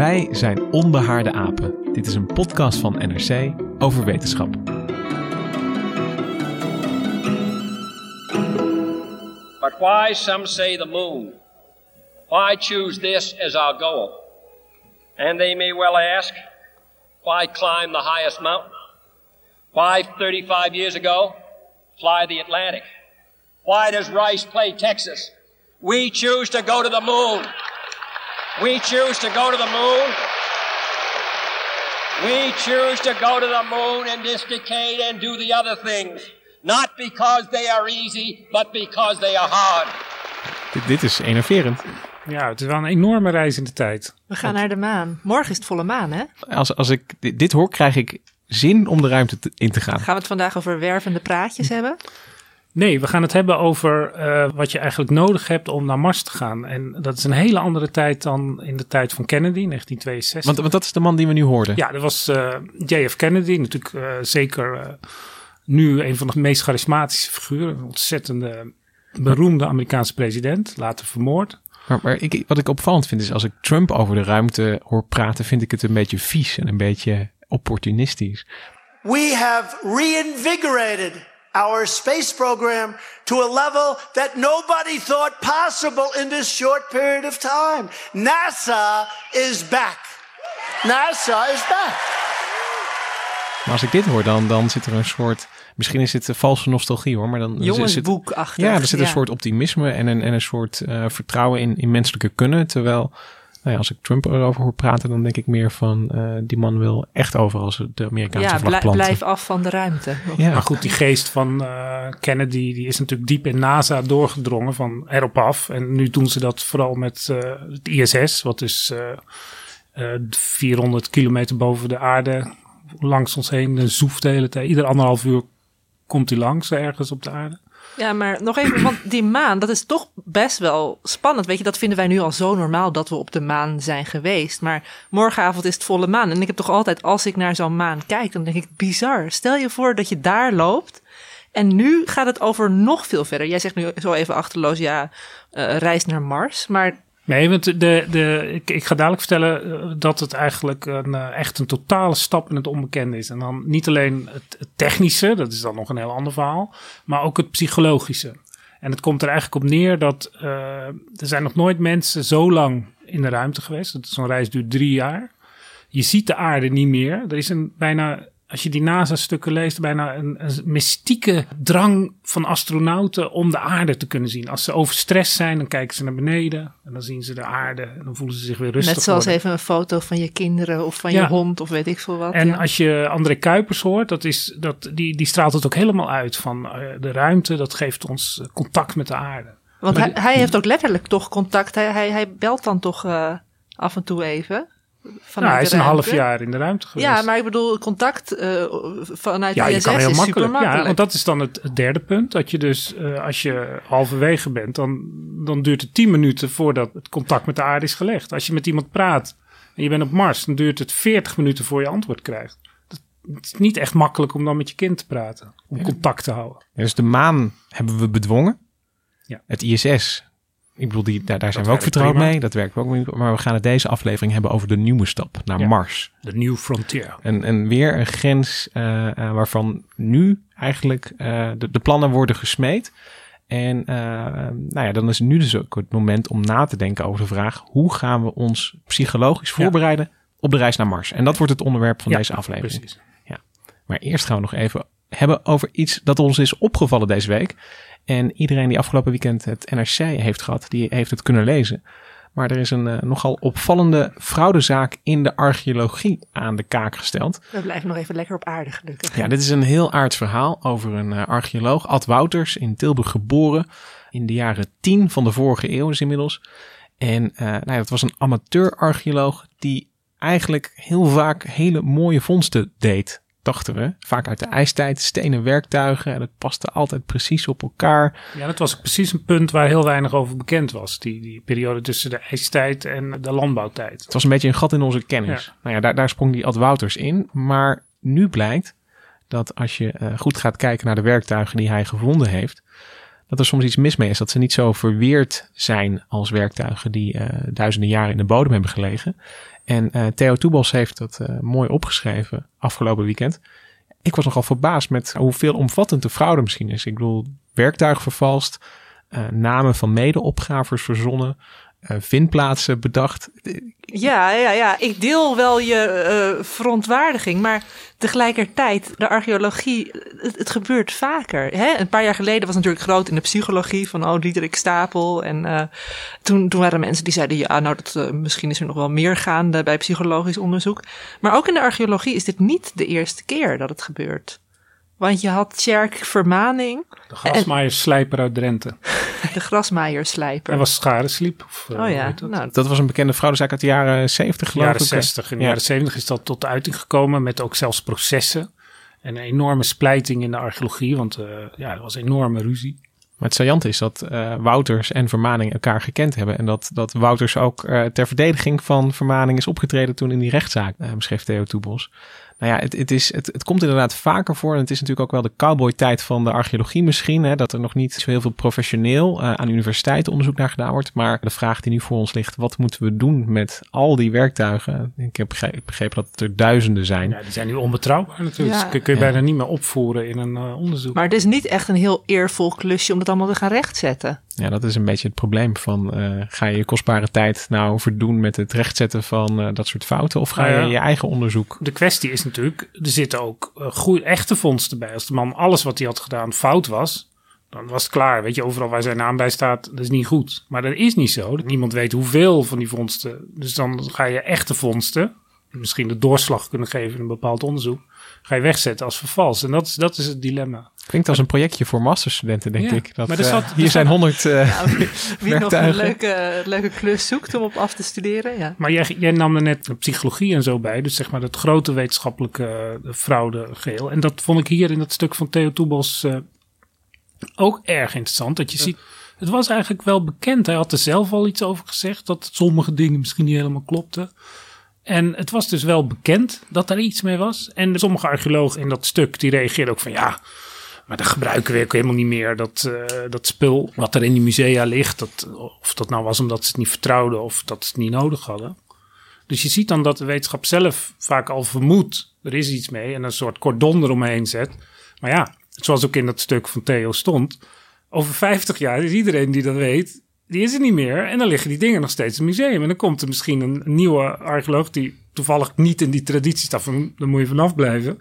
Wij zijn Onbehaarde Apen. Dit is een podcast van NRC over wetenschap. But why, some say, the moon? Why choose this as our goal? And they may well ask, why climb the highest mountain? Why, 35 years ago, fly the Atlantic? Why does Rice play Texas? We choose to go to the moon. We choose to go to the moon. We choose to go to the moon in this decade and do the other things. Not because they are easy, but because they are hard. Dit, dit is enerverend. Ja, het is wel een enorme reis in de tijd. We gaan naar de maan. Morgen is het volle maan, hè? Als, als ik dit, dit hoor, krijg ik zin om de ruimte te- in te gaan. Gaan we het vandaag over wervende praatjes hebben? Nee, we gaan het hebben over eh, wat je eigenlijk nodig hebt om naar Mars te gaan. En dat is een hele andere tijd dan in de tijd van Kennedy, 1962. Want, want dat is de man die we nu hoorden. ja, dat was eh, JF Kennedy, natuurlijk eh, zeker eh, nu een van de meest charismatische figuren. Een ontzettende beroemde Amerikaanse president, later vermoord. Maar, maar ik, wat ik opvallend vind is als ik Trump over de ruimte hoor praten, vind ik het een beetje vies en een beetje opportunistisch. We have reinvigorated our space program to a level that nobody thought possible in this short period of time. NASA is back. NASA is back. Maar als ik dit hoor, dan, dan zit er een soort. Misschien is het een valse nostalgie hoor, maar dan zit- Jongensboekachtig. Ja, er zit een ja. soort optimisme en een, en een soort eh, vertrouwen in, in menselijke kunnen. Terwijl, nou ja, als ik Trump erover hoor praten, dan denk ik meer van eh, die man wil echt overal de Amerikaanse Ja, vlag planten. blijf af van de ruimte. Ja, Maar goed, die geest van eh, Kennedy, die is natuurlijk diep in NASA doorgedrongen van erop af. En nu doen ze dat vooral met eh, het ISS, wat dus eh, eh, 400 kilometer boven de aarde langs ons heen zoeft de hele tijd. Ieder anderhalf uur komt hij langs ergens op de aarde. Ja, maar nog even, want die maan, dat is toch best wel spannend. Weet je, dat vinden wij nu al zo normaal dat we op de maan zijn geweest. Maar morgenavond is het volle maan. En ik heb toch altijd, als ik naar zo'n maan kijk, dan denk ik, bizar. Stel je voor dat je daar loopt. En nu gaat het over nog veel verder. Jij zegt nu zo even achterloos, ja, eh, reis naar Mars. Maar Nee, want de, de, ik, ik ga dadelijk vertellen eh, dat het eigenlijk een, eh, echt een totale stap in het onbekende is. En dan niet alleen het, technische, dat is dan nog een heel ander verhaal, maar ook het psychologische. En het komt er eigenlijk op neer dat eh, er zijn nog nooit mensen zo lang in de ruimte geweest. Zo'n reis duurt drie jaar. Je ziet de aarde niet meer. Er is een bijna, als je die NASA-stukken leest, bijna een, een mystieke drang van astronauten om de aarde te kunnen zien. Als ze overstrest zijn, dan kijken ze naar beneden en dan zien ze de aarde en dan voelen ze zich weer rustig net zoals worden. even een foto van je kinderen of van Ja. je hond of weet ik veel wat. En ja. als je André Kuipers hoort, dat is, dat, die, die straalt het ook helemaal uit van eh, de ruimte. Dat geeft ons eh, contact met de aarde. Want hij, hij heeft ook letterlijk toch contact. Hij, hij, hij belt dan toch eh, af en toe even. Vanuit nou, hij is een half jaar in de ruimte geweest. Ja, maar ik bedoel, contact eh, vanuit Ja, de je ISS kan heel is makkelijk. Ja, makkelijk. want dat is dan het, derde punt. Dat je dus, eh, als je halverwege bent, dan, dan duurt het 10 minuten voordat het contact met de aarde is gelegd. Als je met iemand praat en je bent op Mars, dan duurt het 40 minuten voor je antwoord krijgt. Dat, het is niet echt makkelijk om dan met je kind te praten, om contact te houden. Ja, dus de maan hebben we bedwongen. Ja. Het ISS, ik bedoel, die, daar, daar zijn we ook vertrouwd prima. mee. Dat werkt ook mee. Maar we gaan het deze aflevering hebben over de nieuwe stap naar Ja. Mars. De New Frontier. En, en weer een grens eh, eh, waarvan nu eigenlijk eh, de, de plannen worden gesmeed. En nou ja, dan is nu dus ook het moment om na te denken over de vraag: hoe gaan we ons psychologisch Ja. voorbereiden op de reis naar Mars. En dat wordt het onderwerp van Ja, deze aflevering. Precies. Maar eerst gaan we nog even hebben over iets dat ons is opgevallen deze week. En iedereen die afgelopen weekend het NRC heeft gehad, die heeft het kunnen lezen. Maar er is een eh, nogal opvallende fraudezaak in de archeologie aan de kaak gesteld. We blijven nog even lekker op aarde gelukkig. Ja, dit is een heel aards verhaal over een eh, archeoloog, Ad Wouters, in Tilburg geboren. In de jaren 10 van de vorige eeuw is inmiddels. En eh nou ja, dat was een amateur-archeoloog die eigenlijk heel vaak hele mooie vondsten deed. Dachten we. Vaak uit de ijstijd, stenen werktuigen. En dat paste altijd precies op elkaar. Ja, dat was precies een punt waar heel weinig over bekend was. Die, die periode tussen de ijstijd en de landbouwtijd. Het was een beetje een gat in onze kennis. Nou ja, daar, daar sprong die Ad Wouters in. Maar nu blijkt dat als je eh, goed gaat kijken naar de werktuigen die hij gevonden heeft, dat er soms iets mis mee is. Dat ze niet zo verweerd zijn als werktuigen die eh, duizenden jaren in de bodem hebben gelegen. En eh, Theo Toebos heeft dat eh, mooi opgeschreven afgelopen weekend. Ik was nogal verbaasd met hoeveel omvattend de fraude misschien is. Ik bedoel, werktuig vervalst, namen van mede-opgravers verzonnen, vindplaatsen bedacht. Ja, ja, ja. Ik deel wel je eh, verontwaardiging, maar tegelijkertijd, de archeologie, het, het gebeurt vaker. Hè? Een paar jaar geleden was het natuurlijk groot in de psychologie van, oh, Diederik Stapel. En eh, toen, toen waren er mensen die zeiden, ja, nou, dat, eh, misschien is er nog wel meer gaande bij psychologisch onderzoek. Maar ook in de archeologie is dit niet de eerste keer dat het gebeurt. Want je had Tjerk Vermaning, De gasmaaier slijper uit Drenthe. de grasmaaierslijper. En was Schadensliep. Of, eh, oh ja, dat? nou, Dat was een bekende fraudezaak uit de jaren 70 de geloof jaren ik. 60. In de Ja. jaren 70 is dat tot uiting gekomen met ook zelfs processen. En een enorme splijting in de archeologie, want eh, ja, er was enorme ruzie. Maar het saillant is dat eh, Wouters en Vermaning elkaar gekend hebben. En dat, dat Wouters ook eh, ter verdediging van Vermaning is opgetreden toen in die rechtszaak, uh, beschreef Theo Toebos. Nou ja, het, het, is, het, het komt inderdaad vaker voor. En het is natuurlijk ook wel de cowboy-tijd van de archeologie misschien. Hè, dat er nog niet zo heel veel professioneel uh, aan universiteiten onderzoek naar gedaan wordt. Maar de vraag die nu voor ons ligt, wat moeten we doen met al die werktuigen? Ik heb begrepen, dat het er duizenden zijn. Ja, die zijn nu onbetrouwbaar natuurlijk. Ja. Dus kun, je Ja. bijna niet meer opvoeren in een eh, onderzoek. maar het is niet echt een heel eervol klusje om dat allemaal te gaan rechtzetten. Ja, dat is een beetje het probleem van uh, ga je je kostbare tijd nou verdoen met het rechtzetten van uh, dat soort fouten of ga Nou ja. je je eigen onderzoek? De kwestie is er zitten ook goede, echte vondsten bij. Als de man alles wat hij had gedaan fout was, dan was het klaar. Weet je, overal waar zijn naam bij staat, dat is niet goed. Maar dat is niet zo. Niemand weet hoeveel van die vondsten. Dus dan ga je echte vondsten, misschien de doorslag kunnen geven in een bepaald onderzoek, ga je wegzetten als vervals. En dat is, dat is het dilemma. Klinkt als een projectje voor masterstudenten, denk Ja, ik. Dat, maar er uh, zat- er hier zijn honderd uh, Nou, wie nog een leuke, leuke klus zoekt om op af te studeren, ja. Maar jij, jij nam er net psychologie en zo bij. Dus zeg maar het grote wetenschappelijke uh, fraudegeheel. En dat vond ik hier in dat stuk van Theo Toebos uh, ook erg interessant. Dat je ziet, het was eigenlijk wel bekend. Hij had er zelf al iets over gezegd. Dat sommige dingen misschien niet helemaal klopten. En het was dus wel bekend dat er iets mee was. En sommige archeologen in dat stuk die reageerden ook van ja... Maar dat gebruiken we ook helemaal niet meer. Dat, uh, dat spul wat er in die musea ligt. Dat, of dat nou was omdat ze het niet vertrouwden of dat ze het niet nodig hadden. Dus je ziet dan dat de wetenschap zelf vaak al vermoedt. Er is iets mee en een soort cordon eromheen zet. Maar ja, zoals ook in dat stuk van Theo stond. Over 50 jaar is iedereen die dat weet, die is er niet meer. En dan liggen die dingen nog steeds in het museum. En dan komt er misschien een nieuwe archeoloog die toevallig niet in die traditie staat. Dan moet je vanaf blijven.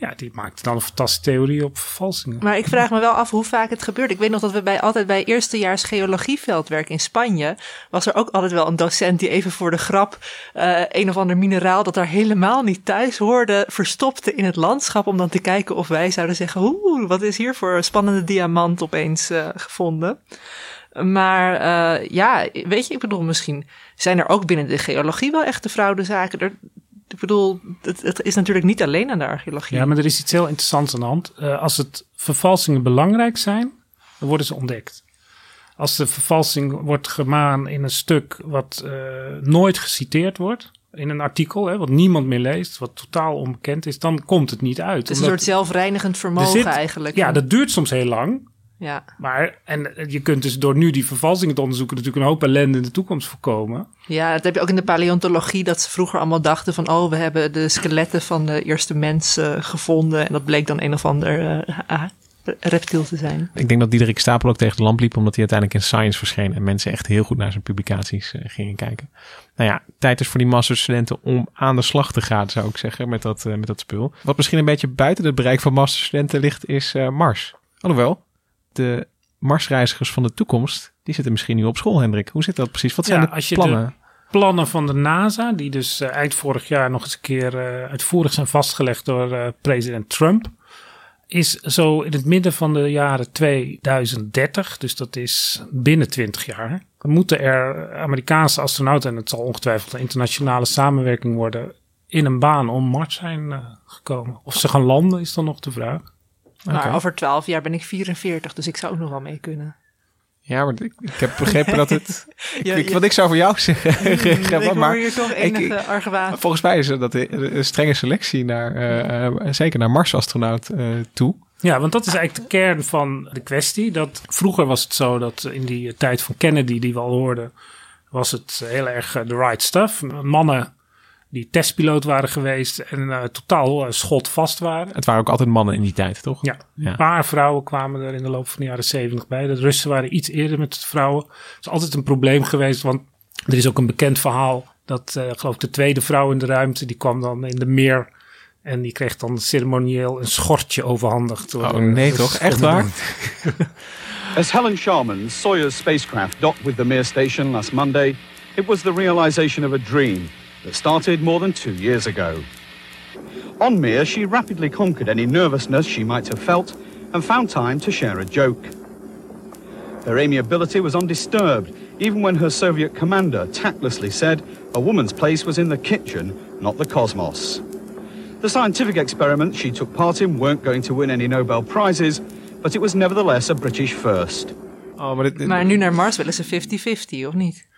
Ja, die maakt dan een fantastische theorie op vervalsingen. Maar ik vraag me wel af hoe vaak het gebeurt. Ik weet nog dat we bij, altijd bij eerstejaars geologieveldwerk in Spanje... was er ook altijd wel een docent die even voor de grap... Uh, een of ander mineraal dat daar helemaal niet thuis hoorde... verstopte in het landschap om dan te kijken of wij zouden zeggen... oeh, wat is hier voor een spannende diamant opeens uh, gevonden... Maar uh, ja, weet je, ik bedoel, misschien zijn er ook binnen de geologie wel echte fraudezaken. Er, ik bedoel, het, het, is natuurlijk niet alleen aan de archeologie. Ja, maar er is iets heel interessants aan de hand. Uh, als het vervalsingen belangrijk zijn, dan worden ze ontdekt. Als de vervalsing wordt gemaan in een stuk wat uh, nooit geciteerd wordt, in een artikel, hè, wat niemand meer leest, wat totaal onbekend is, dan komt het niet uit. Het is een soort zelfreinigend vermogen zit, eigenlijk. Ja, dat duurt soms heel lang. Ja. Maar, en je kunt dus door nu die vervalsingen te onderzoeken natuurlijk een hoop ellende in de toekomst voorkomen. Ja, dat heb je ook in de paleontologie, dat ze vroeger allemaal dachten van, oh, we hebben de skeletten van de eerste mensen uh, gevonden. En dat bleek dan een of ander, uh, reptiel te zijn. Ik denk dat Diederik Stapel ook tegen de lamp liep, omdat hij uiteindelijk in Science verscheen en mensen echt heel goed naar zijn publicaties uh, gingen kijken. Nou ja, tijd is voor die masterstudenten om aan de slag te gaan, zou ik zeggen, met dat, uh, met dat spul. Wat misschien een beetje buiten het bereik van masterstudenten ligt, is uh, Mars. Alhoewel, de Marsreizigers van de toekomst, die zitten misschien nu op school, Hendrik. Hoe zit dat precies? Wat zijn ja, de als je plannen? De plannen van de NASA, die dus uh, eind vorig jaar nog eens een keer uh, uitvoerig zijn vastgelegd door uh, president Trump, is zo in het midden van de jaren 2030, dus dat is binnen 20 jaar, moeten er Amerikaanse astronauten, en het zal ongetwijfeld een internationale samenwerking worden, in een baan om Mars zijn gekomen. Of ze gaan landen, is dan nog de vraag. Maar okay. over 12 jaar ben ik 44, dus ik zou ook nog wel mee kunnen. Ja, maar ik, ik heb begrepen dat het. Ik, ja, ja. Wat ik zou voor jou zeggen. Mm, ik maar hier toch enige ik, argwaan. Volgens mij is dat een strenge selectie naar, uh, uh, zeker naar Marsastronaut uh, toe. Ja, want dat is eigenlijk de kern van de kwestie. Dat vroeger was het zo dat in die tijd van Kennedy, die we al hoorden, was het heel erg the right stuff. Mannen die testpiloot waren geweest en uh, totaal uh, schotvast waren. Het waren ook altijd mannen in die tijd, toch? Ja, ja, een paar vrouwen kwamen er in de loop van de jaren zeventig bij. De Russen waren iets eerder met vrouwen. Het is altijd een probleem geweest, want er is ook een bekend verhaal dat, uh, geloof ik, de tweede vrouw in de ruimte, die kwam dan in de meer en die kreeg dan ceremonieel een schortje overhandigd. Oh nee toch? Echt waar? As Helen Sharman's Soyuz spacecraft docked with the Mir station last Monday, it was the realization of a dream that started more than two years ago. On Mir, she rapidly conquered any nervousness she might have felt and found time to share a joke. Her amiability was undisturbed, even when her Soviet commander tactlessly said a woman's place was in the kitchen, not the cosmos. The scientific experiments she took part in weren't going to win any Nobel Prizes, but it was nevertheless a British first. Oh, maar, dit, maar nu naar Mars willen ze 50-50, of niet?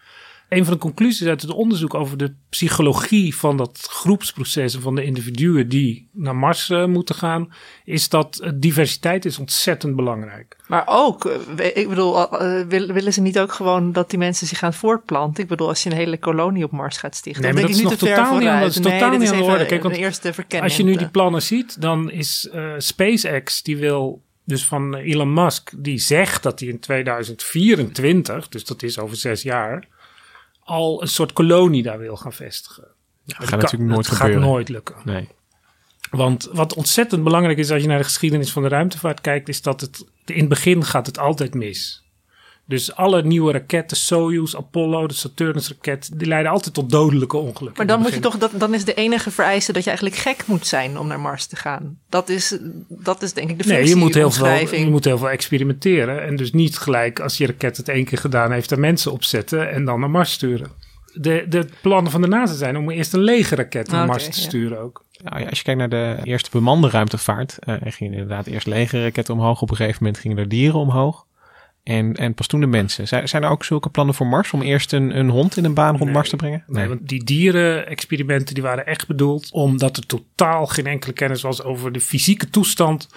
Een van de conclusies uit het onderzoek over de psychologie van dat groepsproces van de individuen die naar Mars uh, moeten gaan, is dat uh, diversiteit is ontzettend belangrijk. Maar ook, uh, ik bedoel, willen ze niet ook gewoon dat die mensen zich gaan voortplanten? Ik bedoel, als je een hele kolonie op Mars gaat stichten, nee, dan denk ik niet totaal niet aan, dat is nee, totaal niet aan de orde. Kijk, want eerste als je nu die plannen ziet, dan is SpaceX die wil dus van Elon Musk, die zegt dat hij in 2024, dus dat is over zes jaar, al een soort kolonie daar wil gaan vestigen. Ja, dat gaat natuurlijk nooit dat gebeuren. gaat nooit lukken. Nee. Want wat ontzettend belangrijk is als je naar de geschiedenis van de ruimtevaart kijkt, is dat het in het begin gaat het altijd mis. Dus alle nieuwe raketten, Soyuz, Apollo, de Saturnus-raket, die leiden altijd tot dodelijke ongelukken. Maar dan moet je toch, dat, dan is de enige vereiste dat je eigenlijk gek moet zijn om naar Mars te gaan. Dat is, dat is denk ik de functie. Nee, je moet, heel veel, je moet heel veel experimenteren. En dus niet gelijk als je raket het één keer gedaan heeft, er mensen opzetten en dan naar Mars sturen. De, de plannen van de NASA zijn om eerst een lege raket naar Okay, Mars te ja. sturen ook. Nou ja, als je kijkt naar de eerste bemande ruimtevaart, uh, er gingen inderdaad eerst lege raketten omhoog. Op een gegeven moment gingen er dieren omhoog. En, en pas toen de mensen. Zijn, zijn er ook zulke plannen voor Mars om eerst een, een hond in een baan rond Nee. Mars te brengen? Nee, want die dierenexperimenten die waren echt bedoeld omdat er totaal geen enkele kennis was over de fysieke toestand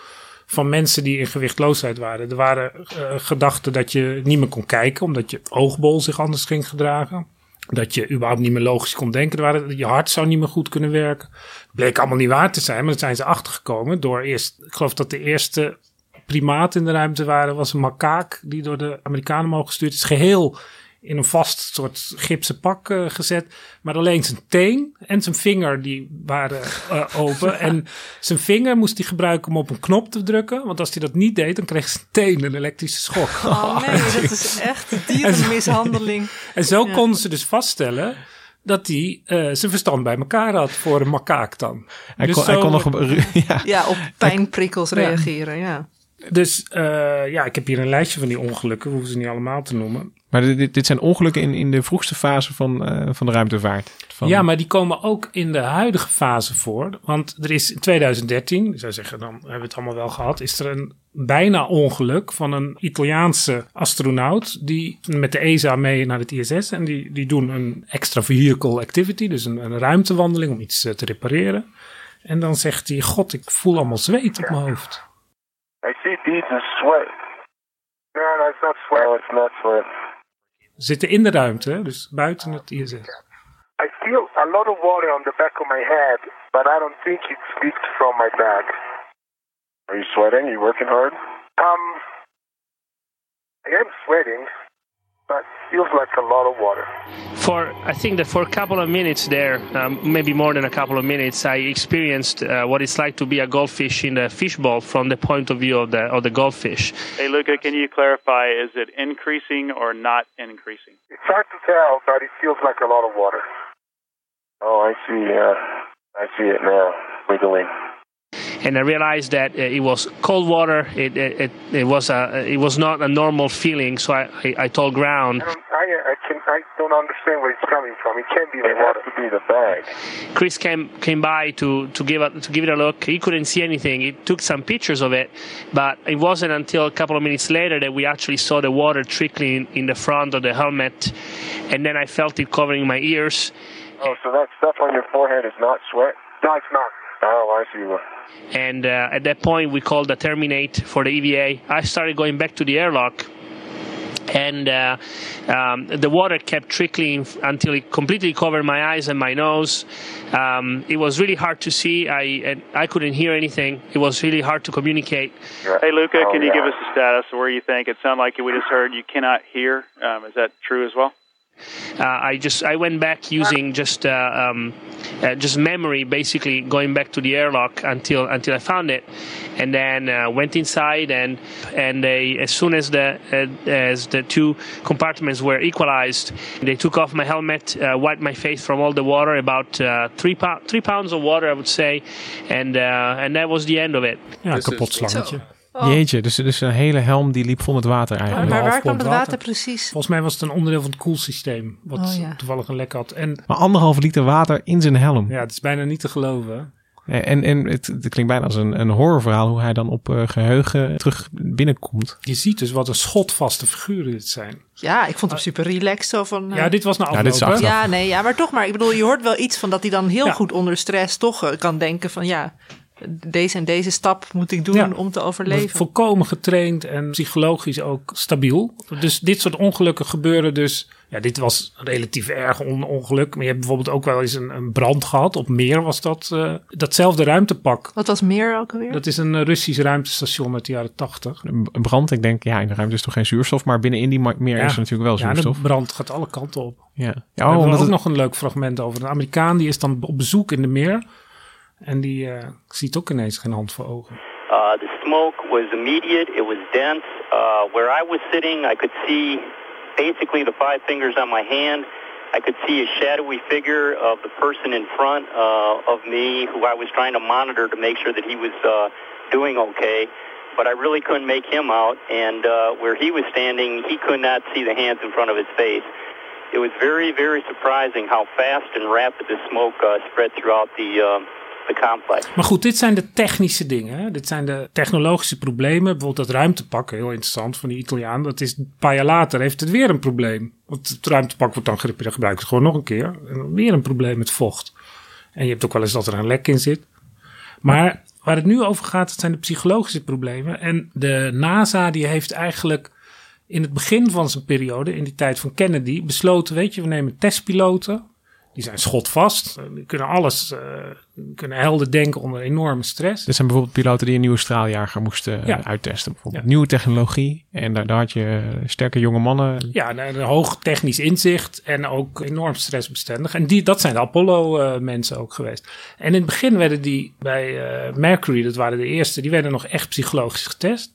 van mensen die in gewichtloosheid waren. Er waren uh, gedachten dat je niet meer kon kijken omdat je oogbol zich anders ging gedragen. Dat je überhaupt niet meer logisch kon denken. Er waren, je hart zou niet meer goed kunnen werken. Bleek allemaal niet waar te zijn, maar dat zijn ze achtergekomen door eerst. Ik geloof dat de eerste primaat in de ruimte waren, was een makaak die door de Amerikanen mogen gestuurd is. Geheel in een vast soort gipsen pak uh, gezet. Maar alleen zijn teen en zijn vinger die waren uh, open. en zijn vinger moest hij gebruiken om op een knop te drukken. Want als hij dat niet deed, dan kreeg zijn teen een elektrische schok. Oh nee, dat is echt dierenmishandeling. En zo Ja. konden ze dus vaststellen dat hij uh, zijn verstand bij elkaar had voor een makaak dan. Hij, Dus kon, hij kon nog een, ja. Ja, op pijnprikkels Ja. reageren, ja. Dus uh, ja, ik heb hier een lijstje van die ongelukken. We hoeven ze niet allemaal te noemen. Maar dit, dit zijn ongelukken in, in de vroegste fase van, uh, van de ruimtevaart. Van, Ja, maar die komen ook in de huidige fase voor. Want er is in 2013, ik zou zeggen, dan hebben we het allemaal wel gehad, is er een bijna ongeluk van een Italiaanse astronaut die met de ESA mee naar het ISS en die, die doen een extra vehicle activity, dus een, een ruimtewandeling om iets uh, te repareren. En dan zegt hij, god, ik voel allemaal zweet op mijn hoofd. I see sweat. No, no, it's not sweat. No, it's not sweat. Ze zitten in de ruimte, hè, dus buiten het ISS. I feel a lot of water on the back of my head, but I don't think it's leaked from my back. Are you sweating? You working hard? Um, I am sweating, but feels like a lot of water. For I think that for a couple of minutes there, um, maybe more than a couple of minutes, I experienced uh, what it's like to be a goldfish in the fishbowl from the point of view of the of the goldfish. Hey, Luca, can you clarify? Is it increasing or not increasing? It's hard to tell, but it feels like a lot of water. Oh, I see. Uh, I see it now, wiggling. And I realized that uh, it was cold water. It it, it, it was a it was not a normal feeling. So I, I, I told ground. I, I can I don't understand where it's coming from. It can't be the It water. has to be the bag. Chris came came by to to give it to give it a look. He couldn't see anything. He took some pictures of it, but it wasn't until a couple of minutes later that we actually saw the water trickling in the front of the helmet, and then I felt it covering my ears. Oh, so that stuff on your forehead is not sweat? No, it's not. Oh, I see. And uh, at that point, we called the terminate for the EVA. I started going back to the airlock. And uh, um, the water kept trickling until it completely covered my eyes and my nose. Um, it was really hard to see. I and I couldn't hear anything. It was really hard to communicate. Hey, Luca, Oh, can you yeah. give us a status of where you think it sounded like we just heard you cannot hear? Um, is that true as well? Uh, I just I went back using just uh, um, uh, just memory, basically going back to the airlock until until I found it, and then uh, went inside and and they as soon as the uh, as the two compartments were equalized, they took off my helmet, uh, wiped my face from all the water, about uh, three pou- three pounds of water I would say, and uh, and that was the end of it. Ja, Dus- kapot slangetje. Oh. Jeetje, dus, dus een hele helm die liep vol met water eigenlijk. maar waar kwam het water water. precies? Volgens mij was het een onderdeel van het koelsysteem. Wat Oh, ja. toevallig een lek had. En Maar anderhalve liter water in zijn helm. ja, het is bijna niet te geloven. En, en het, het klinkt bijna als een, een horrorverhaal hoe hij dan op eh, geheugen terug binnenkomt. Je ziet dus wat een schotvaste figuren dit zijn. Ja, ik vond hem super relaxed. Zo van, eh, Ja, dit was nou Ja, dit. Ja, nee, ja, maar toch maar. Ik bedoel, je hoort wel iets van dat hij dan heel Ja. goed onder stress toch eh, kan denken van ja, deze en deze stap moet ik doen Ja. om te overleven. Volkomen getraind en psychologisch ook stabiel. Dus dit soort ongelukken gebeuren dus... Ja, dit was een relatief erg on- ongeluk. Maar je hebt bijvoorbeeld ook wel eens een, een brand gehad. Op meer was dat. eh, datzelfde ruimtepak. Wat was meer ook alweer? Dat is een eh, Russisch ruimtestation uit de jaren tachtig. Een een brand, ik denk, ja, in de ruimte is toch geen zuurstof, maar binnenin die meer Ja. is er natuurlijk wel Ja, zuurstof. de brand gaat alle kanten op. Ja, Ja, ja we oh, hebben ook het, nog een leuk fragment over. Een Amerikaan die is dan op bezoek in de meer. En die eh, ziet ook ineens geen hand voor ogen. Uh, the smoke was immediate. It was dense. Uh, where I was sitting, I could see basically the five fingers on my hand. I could see a shadowy figure of the person in front uh, of me who I was trying to monitor to make sure that he was uh, doing okay. But I really couldn't make him out. And uh, where he was standing, he could not see the hands in front of his face. It was very, very surprising how fast and rapid the smoke uh, spread throughout the, uh, Maar goed, dit zijn de technische dingen. Hè? Dit zijn de technologische problemen. Bijvoorbeeld dat ruimtepak, heel interessant van die Italiaan. Dat is een paar jaar later heeft het weer een probleem. Want het ruimtepak wordt dan gebruikt gewoon nog een keer. En weer een probleem met vocht. En je hebt ook wel eens dat er een lek in zit. Maar waar het nu over gaat, dat zijn de psychologische problemen. En de NASA die heeft eigenlijk in het begin van zijn periode, in die tijd van Kennedy, besloten, weet je, we nemen testpiloten. Die zijn schotvast. Die kunnen alles, die kunnen helder denken onder enorme stress. dit zijn bijvoorbeeld piloten die een nieuwe straaljager moesten eh, Ja. uittesten. Bijvoorbeeld Ja. nieuwe technologie. En daar, daar had je eh, sterke jonge mannen. Ja, een, een hoog technisch inzicht en ook enorm stressbestendig. En die, dat zijn de Apollo-mensen ook geweest. En in het begin werden die bij Mercury, dat waren de eerste, die werden nog echt psychologisch getest.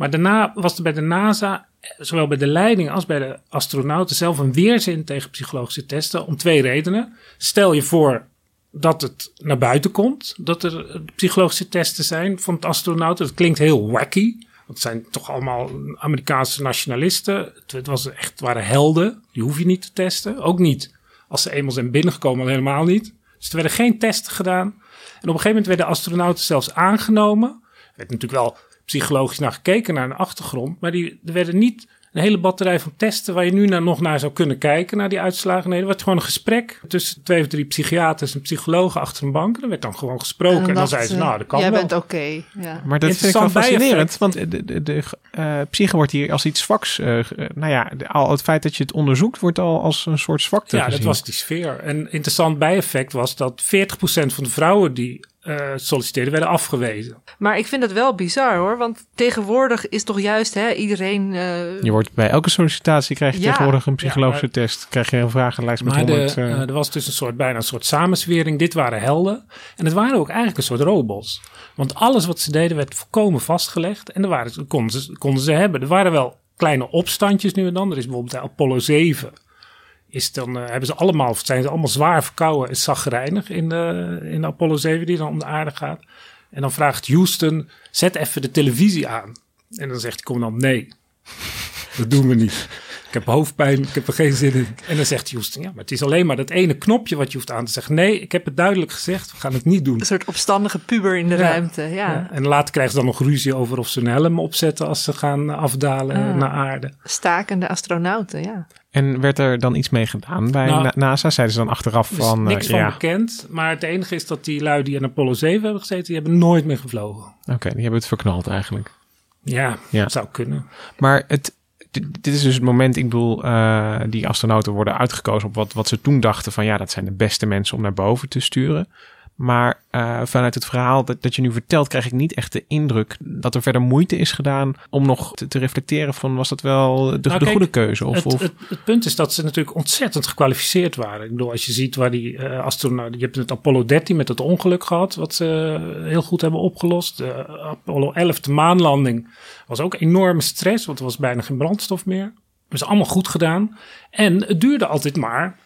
Maar daarna was er bij de NASA, eh, zowel bij de leiding als bij de astronauten zelf, een weerzin tegen psychologische testen. Om twee redenen. Stel je voor dat het naar buiten komt, dat er eh, psychologische testen zijn van het astronauten. Dat klinkt heel wacky. Het zijn toch allemaal Amerikaanse nationalisten. Het, was echt, waren helden. Die hoef je niet te testen. Ook niet als ze eenmaal zijn binnengekomen, al helemaal niet. Dus er werden geen testen gedaan. En op een gegeven moment werden astronauten zelfs aangenomen. Er werd natuurlijk wel psychologisch naar gekeken, naar een achtergrond. Maar die, er werden niet een hele batterij van testen waar je nu naar, nog naar zou kunnen kijken, naar die uitslagen. Nee, er werd gewoon een gesprek tussen twee of drie psychiaters en psychologen achter een bank. En er werd dan gewoon gesproken. En dan, zeiden ze, eh, nou, dat kan Jij wel. bent oké. ja. Maar dat vind ik wel Interessant fascinerend. bijeffect. Want de, de, de eh, psyche wordt hier als iets zwaks. eh, nou ja, de- al het feit dat je het onderzoekt wordt al als een soort zwakte Ja, dat was die sfeer. En interessant bijeffect was dat 40% van de vrouwen die eh solliciteerden, werden afgewezen. Maar ik vind het wel bizar hoor, want tegenwoordig is toch juist hè, iedereen... eh, Je wordt bij elke sollicitatie krijg je Ja. tegenwoordig een psychologische Ja, test. Krijg je een vragenlijst met Maar de, 100... eh, eh, er was dus een soort, bijna een soort samenzwering. Dit waren helden. En het waren ook eigenlijk een soort robots. Want alles wat ze deden werd volkomen vastgelegd. En er waren, konden, ze, konden ze hebben. Er waren wel kleine opstandjes nu en dan. Er is bijvoorbeeld de Apollo 7. Is dan, eh, hebben ze allemaal, zijn ze allemaal zwaar verkouden en zagrijnig in de, in de Apollo 7 die dan om de aarde gaat. En dan vraagt Houston, zet even de televisie aan. En dan zegt hij commandant, nee, dat doen we niet. Ik heb hoofdpijn, ik heb er geen zin in. En dan zegt Houston, ja, maar het is alleen maar dat ene knopje wat je hoeft aan te zeggen. Nee, ik heb het duidelijk gezegd, we gaan het niet doen. Een soort opstandige puber in de Ja. ruimte, ja. En later krijgen ze dan nog ruzie over of ze een helm opzetten als ze gaan afdalen Ah. naar aarde. Stakende astronauten, ja. En werd er dan iets mee gedaan bij Nou, Na- NASA? Zeiden ze dan achteraf Er is van... eh, niks van ja, bekend, maar het enige is dat die lui die aan Apollo 7 hebben gezeten, die hebben nooit meer gevlogen. Oké, die hebben het verknald eigenlijk. Ja, Ja. zou kunnen. Maar het, dit, is dus het moment, ik bedoel, eh, die astronauten worden uitgekozen op wat, wat ze toen dachten van ja, dat zijn de beste mensen om naar boven te sturen. Maar eh, vanuit het verhaal dat, dat je nu vertelt, krijg ik niet echt de indruk dat er verder moeite is gedaan om nog te, te reflecteren van was dat wel de, Nou, de kijk, goede keuze? Of, het, of, Het, het punt is dat ze natuurlijk ontzettend gekwalificeerd waren. Ik bedoel, als je ziet waar die eh astronauten... Je hebt het Apollo 13 met het ongeluk gehad, wat ze heel goed hebben opgelost. De Apollo 11, de maanlanding, was ook enorme stress, want er was bijna geen brandstof meer. Dat is allemaal goed gedaan. En het duurde altijd maar...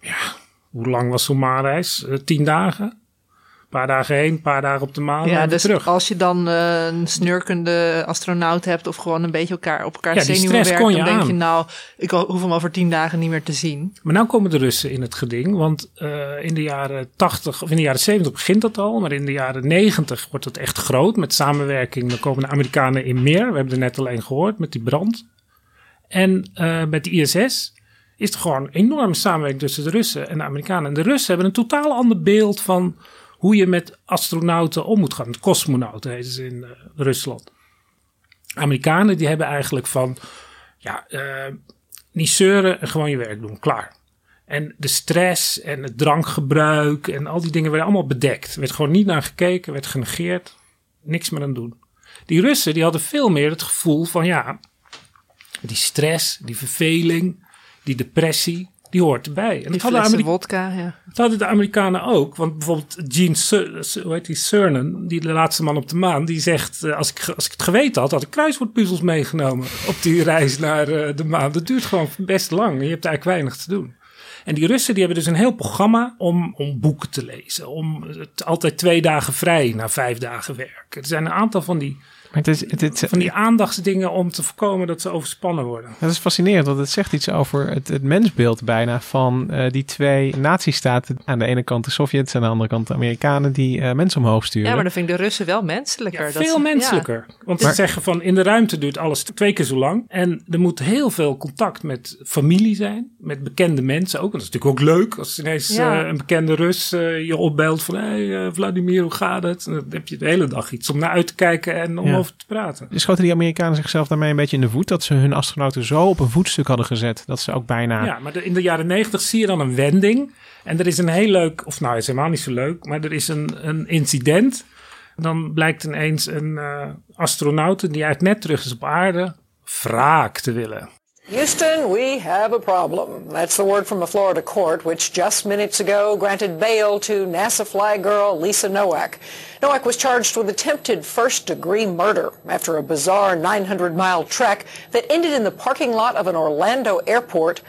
Ja, hoe lang was zo'n maanreis? Eh, tien dagen? Een paar dagen heen, een paar dagen op de maan en ja, dus terug. als je dan eh, een snurkende astronaut hebt of gewoon een beetje elkaar op elkaar Ja, zenuwen werkt, dan je denk aan. je nou, ik hoef hem over tien dagen niet meer te zien. Maar nu komen de Russen in het geding. Want eh, in de jaren 80 of in de jaren 70 begint dat al. Maar in de jaren 90 wordt het echt groot. Met samenwerking. Dan komen de Amerikanen in meer. We hebben er net alleen gehoord met die brand. En met de ISS is gewoon enorme samenwerking tussen de Russen en de Amerikanen. En de Russen hebben een totaal ander beeld van hoe je met astronauten om moet gaan. Cosmonauten heten ze in eh, Rusland. Amerikanen die hebben eigenlijk van, ja, eh, niet zeuren en gewoon je werk doen, klaar. En de stress en het drankgebruik en al die dingen werden allemaal bedekt. Er werd gewoon niet naar gekeken, werd genegeerd, niks meer aan doen. Die Russen die hadden veel meer het gevoel van, ja, die stress, die verveling, die depressie, die hoort erbij. En Die dat hadden, flessen Ameri- wodka, ja. dat hadden de Amerikanen ook. Want bijvoorbeeld Gene hoe heet die, Cernan, die de laatste man op de maan, die zegt: eh, als, ik, als ik het geweten had, had ik kruiswoordpuzzels meegenomen op die reis naar eh, de maan. Dat duurt gewoon best lang en je hebt eigenlijk weinig te doen. En die Russen die hebben dus een heel programma om, om boeken te lezen. Om het, altijd twee dagen vrij na vijf dagen werk. Er zijn een aantal van die, maar het is, het, het, van die aandachtsdingen om te voorkomen dat ze overspannen worden. dat is fascinerend, want het zegt iets over het, het mensbeeld bijna van eh, die twee nazistaten. Aan de ene kant de Sovjets en aan de andere kant de Amerikanen die eh, mensen omhoog sturen. Ja, maar dan vind ik de Russen wel menselijker. Dat Veel ze- menselijker. Want ze Maar- zeggen van in de ruimte duurt alles twee keer zo lang. En er moet heel veel contact met familie zijn. Met bekende mensen ook. Dat is natuurlijk ook leuk als ineens Ja. eh, een bekende Rus eh, je opbelt van... Hé hey, eh, Vladimir, hoe gaat het? En dan heb je de hele dag iets om naar uit te kijken en om Ja. Over te praten. Schoten die Amerikanen zichzelf daarmee een beetje in de voet? Dat ze hun astronauten zo op een voetstuk hadden gezet. Dat ze ook bijna... Ja, maar de- in de jaren negentig zie je dan een wending. En er is een heel leuk, of nou, het is helemaal niet zo leuk, maar er is een, een incident. Dan blijkt ineens een eh astronaut die uit net terug is op aarde, wraak te willen. Houston, we have a problem. That's the word from a Florida court, which just minutes ago granted bail to NASA fly girl Lisa Nowak. Nowak was charged with attempted first degree murder after a bizarre 900 mile trek that ended in the parking lot of an Orlando airport.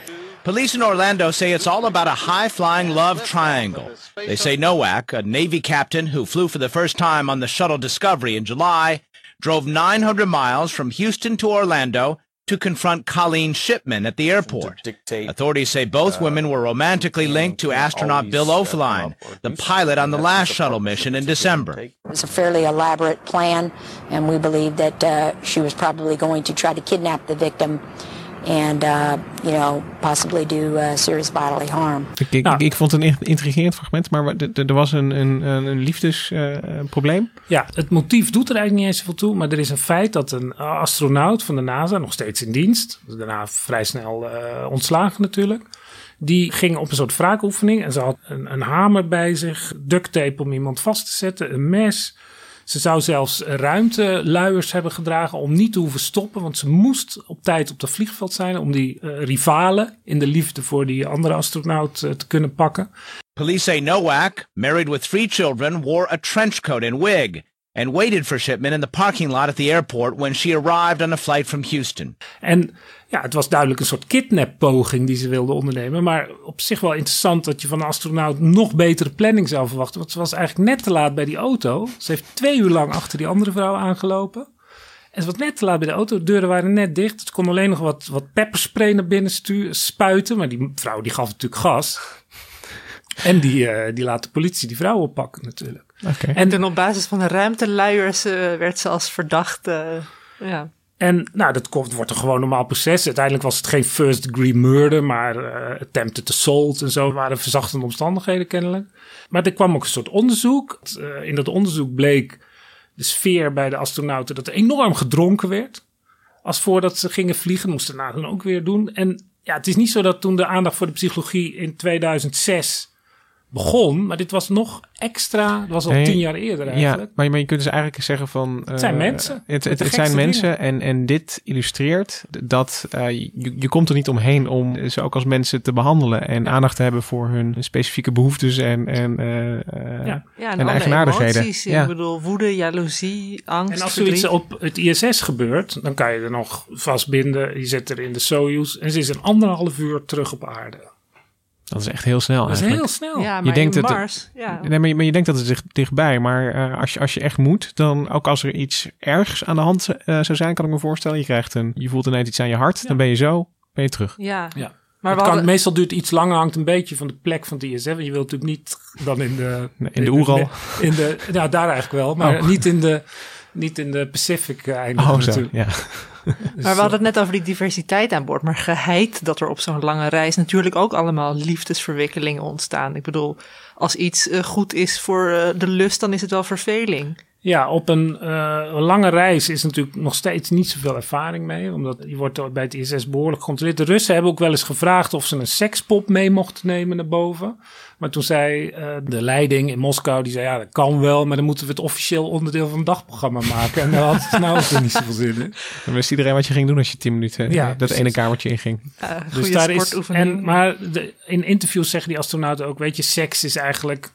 Police in Orlando say it's all about a high flying love triangle. They say Nowak, a Navy captain who flew for the first time on the shuttle Discovery in July, drove 900 miles from Houston to Orlando to confront Colleen Shipman at the airport. Authorities say both women were romantically linked to astronaut Bill O'Flynn, the pilot on the last shuttle mission in December. It was a fairly elaborate plan, and we believe that uh, she was probably going to try to kidnap the victim and, uh, you know, possibly do uh, serious bodily harm. Ik, ik, ik, ik vond het een in- intrigerend fragment, maar er was een, een, een een liefdesprobleem. Ja, het motief doet er eigenlijk niet eens zoveel toe. Maar er is een feit dat een astronaut van de NASA, nog steeds in dienst, daarna vrij snel eh, ontslagen natuurlijk. Die ging op een soort wraakoefening en ze had een, een hamer bij zich, duct tape om iemand vast te zetten, een mes. Ze zou zelfs ruimteluiers hebben gedragen om niet te hoeven stoppen, want ze moest op tijd op het vliegveld zijn om die uh, rivalen in de liefde voor die andere astronaut uh, te kunnen pakken. Police say Nowak, married with three children, wore a trench coat and wig and waited for shipment in the parking lot at the airport when she arrived on a flight from Houston. En ja, het was duidelijk een soort kidnappoging die ze wilde ondernemen. Maar op zich wel interessant dat je van een astronaut nog betere planning zou verwachten. Want ze was eigenlijk net te laat bij die auto. Ze heeft twee uur lang achter die andere vrouw aangelopen. En ze was net te laat bij de auto. De deuren waren net dicht. Ze kon alleen nog wat, wat pepperspray naar binnen spuiten. Maar die vrouw die gaf natuurlijk gas. En die, uh, die laat de politie die vrouw oppakken natuurlijk. Okay. En toen op basis van de ruimteluiers uh, werd ze als verdachte. Uh, ja. En nou, dat komt, wordt een gewoon normaal proces. Uiteindelijk was het geen first degree murder, maar uh, attempted assault en zo waren verzachtende omstandigheden kennelijk. Maar er kwam ook een soort onderzoek. Uh, in dat onderzoek bleek de sfeer bij de astronauten dat er enorm gedronken werd. Als voordat ze gingen vliegen, moesten ze dan ook weer doen. En ja, het is niet zo dat toen de aandacht voor de psychologie in 2006 begon. Maar dit was nog extra. Dat was al nee, tien jaar eerder eigenlijk. Ja, maar, maar je kunt dus eigenlijk zeggen van... Het zijn uh, mensen. Het, het, het zijn mensen en, en dit illustreert dat uh, je, je komt er niet omheen om ze ook als mensen te behandelen. En aandacht te hebben voor hun specifieke behoeftes en, en, uh, ja. ja, en, en eigenaardigheden. Emoties, ja. Ik bedoel, woede, jaloezie, angst, En als verdriet. zoiets op het ISS gebeurt, dan kan je er nog vastbinden. Je zet er in de Soyuz en ze is een anderhalf uur terug op aarde. Dat is echt heel snel. Dat is eigenlijk. heel snel. Ja, maar je denkt in dat, ja. Nee, maar je, maar je denkt dat het dicht, dichtbij. Maar uh, als, je, als je echt moet, dan ook als er iets ergs aan de hand uh, zou zijn, kan ik me voorstellen. Je krijgt een, je voelt ineens iets aan je hart, ja. dan ben je zo, ben je terug. Ja. ja. Maar kan, hadden... meestal duurt iets langer, hangt een beetje van de plek van het ISF. Je wilt natuurlijk niet dan in de... Nee, in de Oeral. In de, ja, daar eigenlijk wel. Maar oh. niet in de... Niet in de Pacific eindigen oh, natuurlijk. ja. Dus, maar we hadden het net over die diversiteit aan boord. Maar geheid dat er op zo'n lange reis natuurlijk ook allemaal liefdesverwikkelingen ontstaan. Ik bedoel, als iets uh, goed is voor uh, de lust, dan is het wel verveling. Ja, op een uh, lange reis is natuurlijk nog steeds niet zoveel ervaring mee. Omdat je wordt bij het ISS behoorlijk gecontroleerd. De Russen hebben ook wel eens gevraagd of ze een sekspop mee mochten nemen naar boven. Maar toen zei uh, de leiding in Moskou, die zei ja, dat kan wel, maar dan moeten we het officieel onderdeel van het dagprogramma maken. En daar had het nou ook niet zoveel zin in. Dan wist iedereen wat je ging doen als je tien minuten ja, dat precies. ene kamertje inging. Uh, dus daar is, en, maar de, in interviews zeggen die astronauten ook, weet je, seks is eigenlijk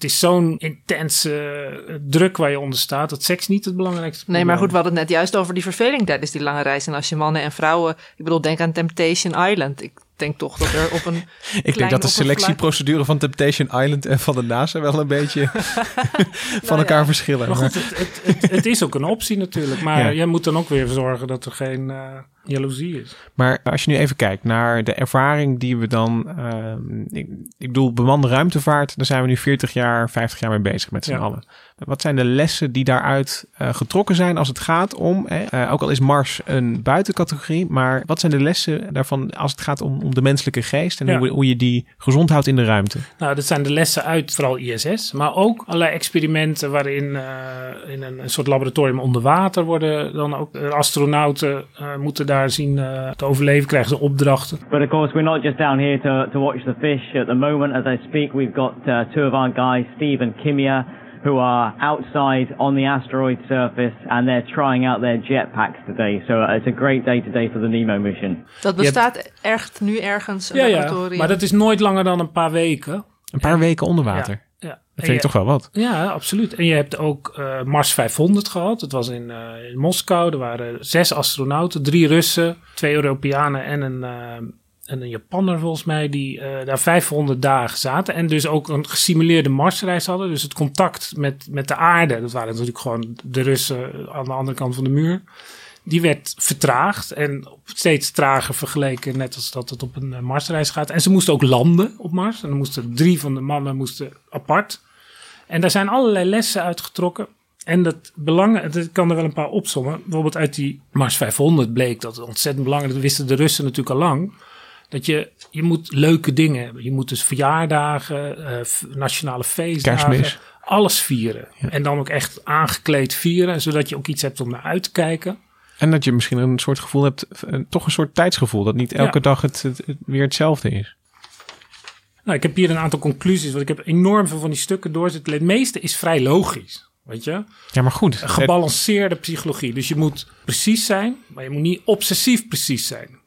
het is zo'n intense druk waar je onder staat, dat seks niet het belangrijkste Nee, maar goed, we hadden het net juist over die verveling tijdens die lange reis. En als je mannen en vrouwen, ik bedoel, denk aan Temptation Island. Ik denk toch dat er op een. ik denk dat de selectieprocedure van Temptation Island en van de NASA wel een beetje van nou elkaar ja. verschillen. Maar goed, het, het, het, het, is ook een optie natuurlijk. Maar ja. jij moet dan ook weer zorgen dat er geen uh, jaloezie is. Maar als je nu even kijkt naar de ervaring die we dan. Uh, ik, ik bedoel, bemande ruimtevaart, daar zijn we nu 40 jaar, 50 jaar mee bezig met z'n ja. allen. Wat zijn de lessen die daaruit uh, getrokken zijn als het gaat om, uh, ook al is Mars een buitencategorie, maar wat zijn de lessen daarvan als het gaat om, om de menselijke geest en ja. hoe, hoe, je die gezond houdt in de ruimte? Nou, dat zijn de lessen uit vooral ISS, maar ook allerlei experimenten waarin uh, in een, een, soort laboratorium onder water worden dan ook astronauten moeten daar zien te overleven, krijgen ze opdrachten. But of course, we're not just down here to, to watch the fish. At the moment, as I speak, we've got two of our guys, Steve and Kimia. who are outside on the asteroid surface and they're trying out their jetpacks today. So it's a great day today for the NEMO mission. Dat bestaat hebt... echt nu ergens een ja, laboratorium. Ja, maar dat is nooit langer dan een paar weken. Een paar en, weken onder water. Ja, vind ik toch wel wat. Ja, absoluut. En je hebt ook uh, Mars 500 gehad. Dat was in, uh, in Moskou. Er waren zes astronauten, drie Russen, twee Europeanen en een, uh, en een Japanner volgens mij, die daar 500 dagen zaten. En dus ook een gesimuleerde Marsreis hadden. Dus het contact met, met de aarde, dat waren natuurlijk gewoon de Russen aan de andere kant van de muur. Die werd vertraagd en steeds trager vergeleken, net als dat het op een Marsreis gaat. En ze moesten ook landen op Mars. En dan moesten drie van de mannen moesten apart. En daar zijn allerlei lessen uitgetrokken. En dat belang, ik kan er wel een paar opzommen. Bijvoorbeeld uit die Mars 500 bleek dat het ontzettend belangrijk, dat wisten de Russen natuurlijk al lang dat je, je moet leuke dingen hebben. Je moet dus verjaardagen, uh, nationale feestdagen, Kerstmis. alles vieren. Ja. En dan ook echt aangekleed vieren, zodat je ook iets hebt om naar uit te kijken. En dat je misschien een soort gevoel hebt, toch een soort tijdsgevoel, dat niet elke ja. dag het, het, het, weer hetzelfde is. Nou, ik heb hier een aantal conclusies, want ik heb enorm veel van die stukken doorzitten. Het meeste is vrij logisch. Weet je? Ja, maar goed. Een gebalanceerde psychologie. Dus je moet precies zijn, maar je moet niet obsessief precies zijn.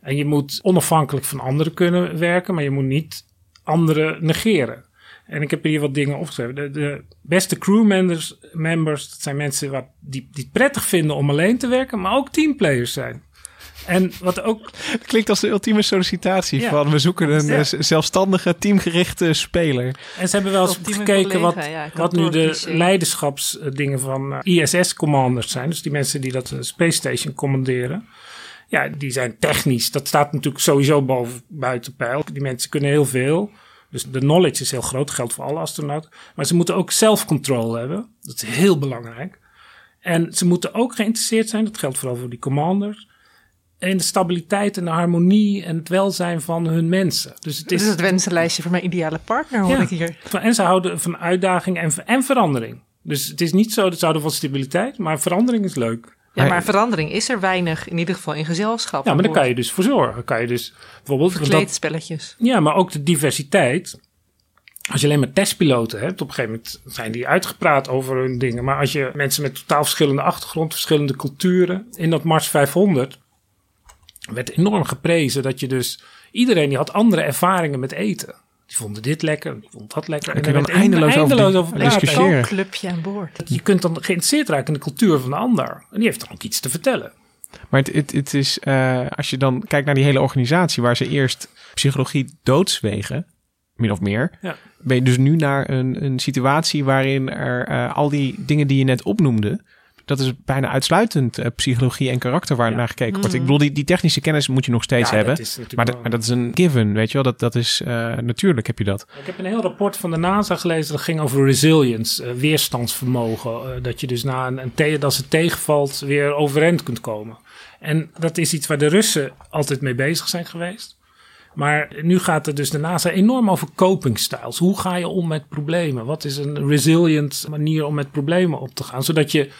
En je moet onafhankelijk van anderen kunnen werken, maar je moet niet anderen negeren. En ik heb hier wat dingen opgeschreven. De, de beste crewmembers, members, dat zijn mensen wat, die, die het prettig vinden om alleen te werken, maar ook teamplayers zijn. En wat ook. Het klinkt als de ultieme sollicitatie Ja. van we zoeken een Ja. eh, zelfstandige, teamgerichte speler. En ze hebben wel eens Ultieme gekeken wat, collega, ja, wat nu de leiderschapsdingen van eh, ISS-commanders zijn. Dus die mensen die dat eh, Space Station commanderen. Ja, die zijn technisch. Dat staat natuurlijk sowieso boven buiten pijl. Die mensen kunnen heel veel. Dus de knowledge is heel groot. Dat geldt voor alle astronauten. Maar ze moeten ook self-control hebben. Dat is heel belangrijk. En ze moeten ook geïnteresseerd zijn. Dat geldt vooral voor die commanders. In de stabiliteit en de harmonie en het welzijn van hun mensen. Dus het Dit is het wensenlijstje voor mijn ideale partner, hoor ik hier. En ze houden van uitdaging en, en verandering. Dus het is niet zo dat ze houden van stabiliteit, maar verandering is leuk. Ja, maar verandering is er weinig, in ieder geval in gezelschap. Ja, maar daar kan je dus voor zorgen. Kan je dus bijvoorbeeld. Verkleedspelletjes. ja, maar ook de diversiteit. Als je alleen maar testpiloten hebt, op een gegeven moment zijn die uitgepraat over hun dingen. Maar als je mensen met totaal verschillende achtergrond, verschillende culturen. In dat Mars 500 werd enorm geprezen dat je dus. Iedereen die had andere ervaringen met eten. Die vonden dit lekker, die vond dat lekker. En er dan werd eindeloos over eindeloos over praten. discussiëren. Een clubje aan boord. Je kunt dan geïnteresseerd raken in de cultuur van de ander. En die heeft dan ook iets te vertellen. Maar het, het, het is, eh, als je dan kijkt naar die hele organisatie waar ze eerst psychologie doodswegen, min of meer, Ja. ben je dus nu naar een, een situatie waarin er eh, al die dingen die je net opnoemde, dat is bijna uitsluitend eh, psychologie en karakter waar naar gekeken wordt. Ik Mhm. bedoel, die, die technische kennis moet je nog steeds Ja, dat hebben. maar, dat, maar dat is een given, weet je wel. Dat, dat is eh, natuurlijk heb je dat. Ik heb een heel rapport van de NASA gelezen. Dat ging over resilience, eh, weerstandsvermogen. dat je dus na een, een te- als het tegenvalt weer overeind kunt komen. En dat is iets waar de Russen altijd mee bezig zijn geweest. Maar nu gaat het dus de NASA enorm over coping styles. Hoe ga je om met problemen? Wat is een resilient manier om met problemen op te gaan? Zodat je...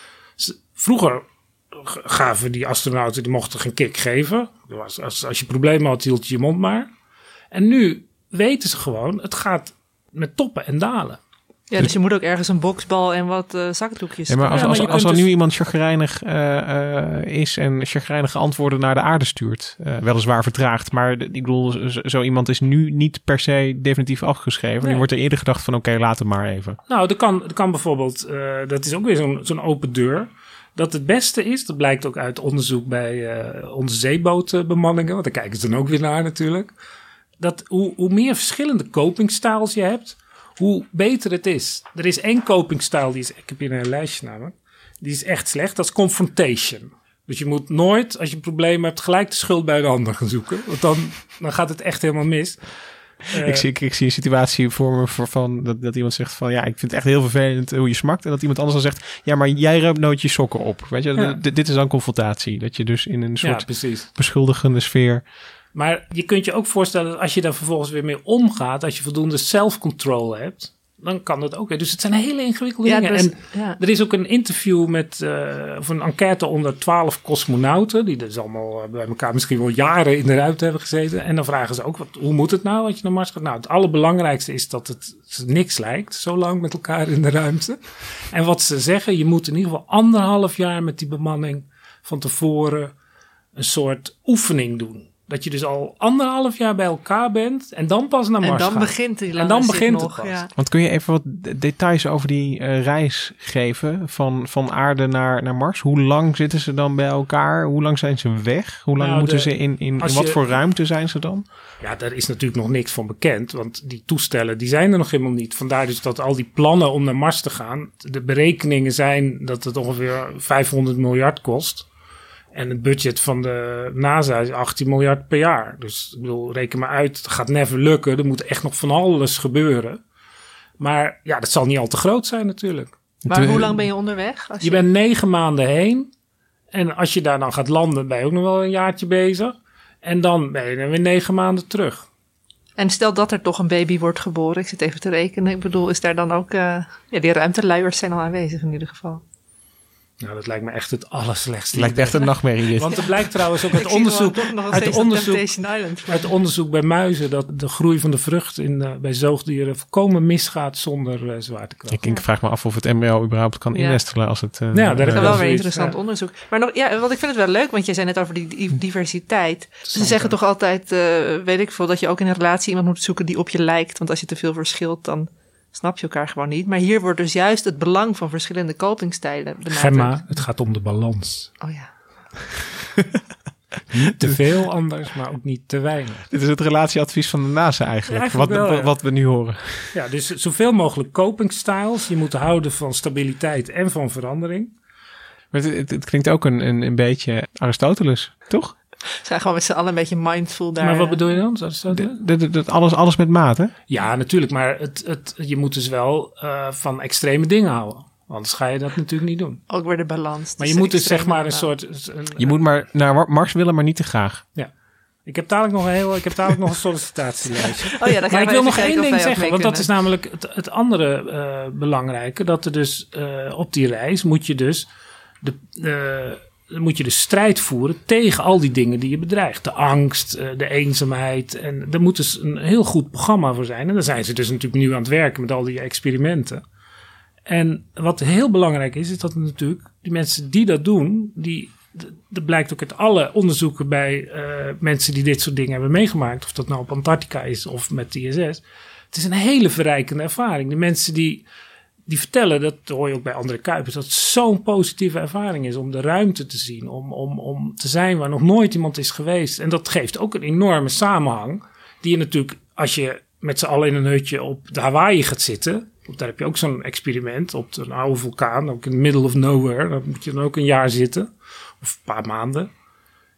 Vroeger gaven die astronauten, die mochten geen kick geven. Was- Als, als je problemen had, hield je je mond maar. En nu weten ze gewoon, het gaat met toppen en dalen. Ja, dus je moet ook ergens een boksbal en wat eh zakdoekjes. Ja, maar als, Ja, maar als, als er kunt nu dus- iemand chagrijnig eh, eh, is en chagrijnige antwoorden naar de aarde stuurt, eh, weliswaar vertraagd, maar ik bedoel, zo, zo iemand is nu niet per se definitief afgeschreven. Nu Nee. wordt er eerder gedacht van oké, laat het maar even. Nou, er kan, er kan bijvoorbeeld, eh, dat is ook weer zo'n zo'n open deur. Dat het beste is, dat blijkt ook uit onderzoek bij eh onze zeebootbemanningen, want daar kijken ze dan ook weer naar natuurlijk. Dat hoe, hoe meer verschillende copingstyles je hebt, hoe beter het is. Er is één copingstyle, die is, ik heb hier een lijstje namelijk, die is echt slecht, dat is confrontation. Dus je moet nooit, als je een probleem hebt, gelijk de schuld bij de ander gaan zoeken. Want dan, dan gaat het echt helemaal mis. Ik, zie, ik, ik zie een situatie voor me voor van, dat, dat iemand zegt van ja, ik vind het echt heel vervelend hoe je smakt. En dat iemand anders dan zegt, ja, maar jij ruimt nooit je sokken op. Weet je, Ja. Dit is dan confrontatie. Dat je dus in een Ja, soort precies. beschuldigende sfeer. Maar je kunt je ook voorstellen dat als je daar vervolgens weer mee omgaat, als je voldoende self-control hebt, dan kan dat ook. weer. Dus het zijn hele ingewikkelde Ja, dingen. dus- en ja. er is ook een interview met, eh, of een enquête onder twaalf cosmonauten, die dus allemaal eh, bij elkaar misschien wel jaren in de ruimte hebben gezeten. En dan vragen ze ook, wat, hoe moet het nou als je naar Mars gaat? Nou, het allerbelangrijkste is dat het niks lijkt, zo lang met elkaar in de ruimte. En wat ze zeggen, je moet in ieder geval anderhalf jaar met die bemanning van tevoren een soort oefening doen. Dat je dus al anderhalf jaar bij elkaar bent en dan pas naar En Mars dan gaat. begint die En dan begint nog, het pas. ja. Want kun je even wat de- details over die eh, reis geven van, van aarde naar, naar Mars? Hoe lang zitten ze dan bij elkaar? Hoe lang zijn ze weg? Hoe lang Nou, moeten de- ze in, in, in wat je- voor ruimte zijn ze dan? Ja, daar is natuurlijk nog niks van bekend, want die toestellen die zijn er nog helemaal niet. Vandaar dus dat al die plannen om naar Mars te gaan, de berekeningen zijn dat het ongeveer 500 miljard kost. En het budget van de NASA is 18 miljard per jaar. Dus ik bedoel, reken maar uit, het gaat never lukken. Er moet echt nog van alles gebeuren. Maar ja, dat zal niet al te groot zijn natuurlijk. Maar hoe lang ben je onderweg? Als Je bent negen maanden heen. En als je daar dan gaat landen, ben je ook nog wel een jaartje bezig. En dan ben je dan weer negen maanden terug. En stel dat er toch een baby wordt geboren, ik zit even te rekenen. Ik bedoel, is daar dan ook. eh, ja, die ruimteluiers zijn al aanwezig in ieder geval. Nou, dat lijkt me echt het allerslechtste. Het lijkt echt een nachtmerrie dit. Want er blijkt trouwens ook uit onderzoek, uit onderzoek, Temptation Island. uit onderzoek bij muizen dat de groei van de vrucht in, eh, bij zoogdieren volkomen misgaat zonder eh, zwaartekracht. Ik, ik vraag me af of het embryo überhaupt kan Ja. innestelen als het... eh, daar eh, Dat is wel weer zoiets, interessant ja. onderzoek. Maar nog, ja, want ik vind het wel leuk, want jij zei net over die diversiteit. Ze zeggen toch altijd, eh, weet ik veel, dat je ook in een relatie iemand moet zoeken die op je lijkt. Want als je te veel verschilt, dan snap je elkaar gewoon niet. Maar hier wordt dus juist het belang van verschillende copingstijlen benadrukt. Gemma, het gaat om de balans. Oh ja. Niet te veel anders, maar ook niet te weinig. Dit is het relatieadvies van de NASA eigenlijk. Eigenlijk wat, wel, ja. wat we nu horen. Ja, dus zoveel mogelijk copingstyles. Je moet houden van stabiliteit en van verandering. Maar het, het, het klinkt ook een, een, een beetje Aristoteles, toch? Ze zijn gewoon met z'n allen een beetje mindful daar. maar wat bedoel je dan? Dat- Dat, dat, dat alles, alles met mate. Ja, natuurlijk. Maar het, het, je moet dus wel eh, van extreme dingen houden. Anders ga je dat natuurlijk niet doen. Ook weer de balans. Maar je moet dus zeg maar een en soort... Een, Je moet maar naar Mar- Mars willen, maar niet te graag. Ja. Ik heb dadelijk nog een heel, ik heb dadelijk nog een sollicitatielijstje. Oh ja, dan maar ik wil nog één ding zeggen, want dat is namelijk het, het andere eh, belangrijke. Dat er dus eh, op die reis moet je dus de, eh, moet je de strijd voeren tegen al die dingen die je bedreigt. De angst, eh, de eenzaamheid. En er moet dus een heel goed programma voor zijn. En daar zijn ze dus natuurlijk nu aan het werken met al die experimenten. En wat heel belangrijk is, is dat natuurlijk die mensen die dat doen, die, dat blijkt ook uit alle onderzoeken bij eh, mensen die dit soort dingen hebben meegemaakt, of dat nou op Antarctica is of met TSS. Het is een hele verrijkende ervaring. De mensen die, die vertellen, dat hoor je ook bij andere Kuipers, dat het zo'n positieve ervaring is om de ruimte te zien, om, om, om te zijn waar nog nooit iemand is geweest. En dat geeft ook een enorme samenhang, die je natuurlijk, als je met z'n allen in een hutje op de Hawaii gaat zitten, daar heb je ook zo'n experiment op een oude vulkaan, ook in the middle of nowhere. Daar moet je dan ook een jaar zitten, of een paar maanden.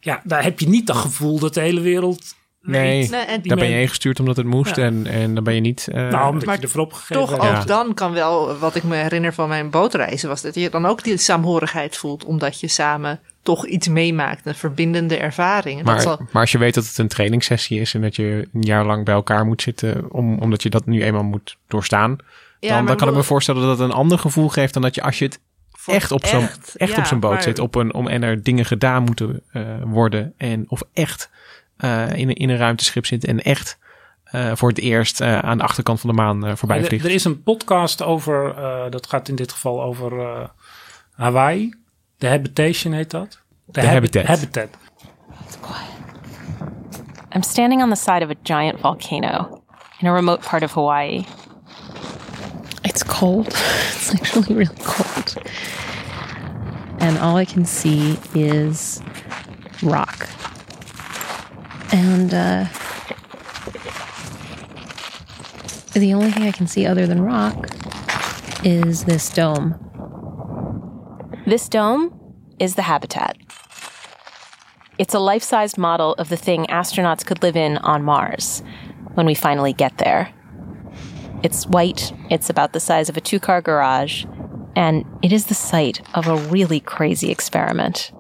Ja, daar heb je niet dat gevoel dat de hele wereld. Nee, en- daar ben je men- heen gestuurd omdat het moest. Ja. En, en dan ben je niet... eh, Nou, omdat Maar je ervoor opgegeven Toch ook Ja. dan kan wel, wat ik me herinner van mijn bootreizen, was dat je dan ook die saamhorigheid voelt, omdat je samen toch iets meemaakt, een verbindende ervaring. En maar, zal, maar als je weet dat het een trainingssessie is en dat je een jaar lang bij elkaar moet zitten, om, omdat je dat nu eenmaal moet doorstaan, Ja, dan, kan ik me voorstellen dat het een ander gevoel geeft dan dat je als je het echt op zo'n echt, echt ja, op zo'n boot maar- zit, op een, om, en er dingen gedaan moeten eh, worden en of echt in, een- in een ruimteschip zit en echt eh, voor het eerst eh, aan de achterkant van de maan eh, voorbij Er, vliegt. er is een podcast over, eh, dat gaat in dit geval over eh, Hawaii. The Habitation heet dat. The Habitat. Habitat. I'm standing on the side of a giant volcano in a remote part of Hawaii. It's cold. It's actually really cold. And all I can see is rock. And uh, the only thing I can see other than rock is this dome. This dome is the habitat. It's a life sized model of the thing astronauts could live in on Mars when we finally get there. It's white, it's about the size of a two car garage, and it is the site of a really crazy experiment.